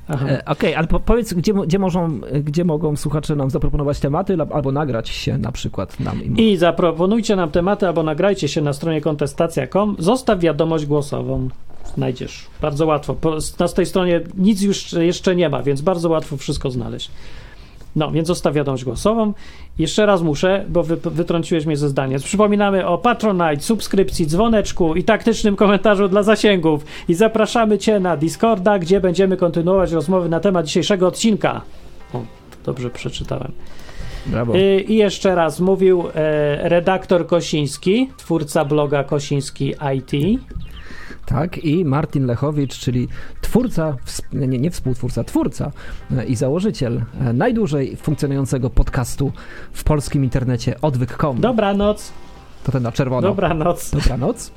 E, Okej, ale po, powiedz, gdzie, gdzie, możą, gdzie mogą słuchacze nam zaproponować tematy albo nagrać się na przykład nam. Im. I zaproponujcie nam tematy albo nagrajcie się na stronie kontestacja.com. Zostaw wiadomość głosową. Znajdziesz. Bardzo łatwo. Po, na tej stronie nic już jeszcze nie ma, więc bardzo łatwo wszystko znaleźć. No, więc zostaw wiadomość głosową. Jeszcze raz muszę, bo wy, wytrąciłeś mnie ze zdania. Przypominamy o Patronite, subskrypcji, dzwoneczku i taktycznym komentarzu dla zasięgów. I zapraszamy Cię na Discorda, gdzie będziemy kontynuować rozmowy na temat dzisiejszego odcinka. O, dobrze przeczytałem. Brawo. Y, I jeszcze raz mówił e, redaktor Kosiński, twórca bloga Kosiński IT. Tak, i Martin Lechowicz, czyli twórca, nie, nie współtwórca, twórca e, i założyciel e, najdłużej funkcjonującego podcastu w polskim internecie odwyk.com. Dobranoc, To ten na czerwono. dobranoc. Dobranoc.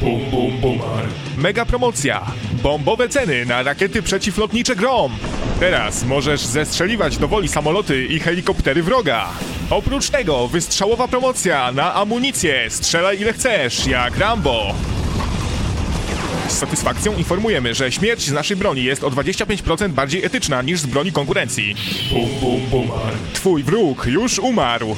Bum, bum, bumar. Mega promocja! Bombowe ceny na rakiety przeciwlotnicze Grom! Teraz możesz zestrzeliwać do woli samoloty i helikoptery wroga. Oprócz tego wystrzałowa promocja na amunicję. Strzelaj ile chcesz, jak Rambo. Z satysfakcją informujemy, że śmierć z naszej broni jest o 25% bardziej etyczna niż z broni konkurencji. Bum, bum, bumar. Twój wróg już umarł.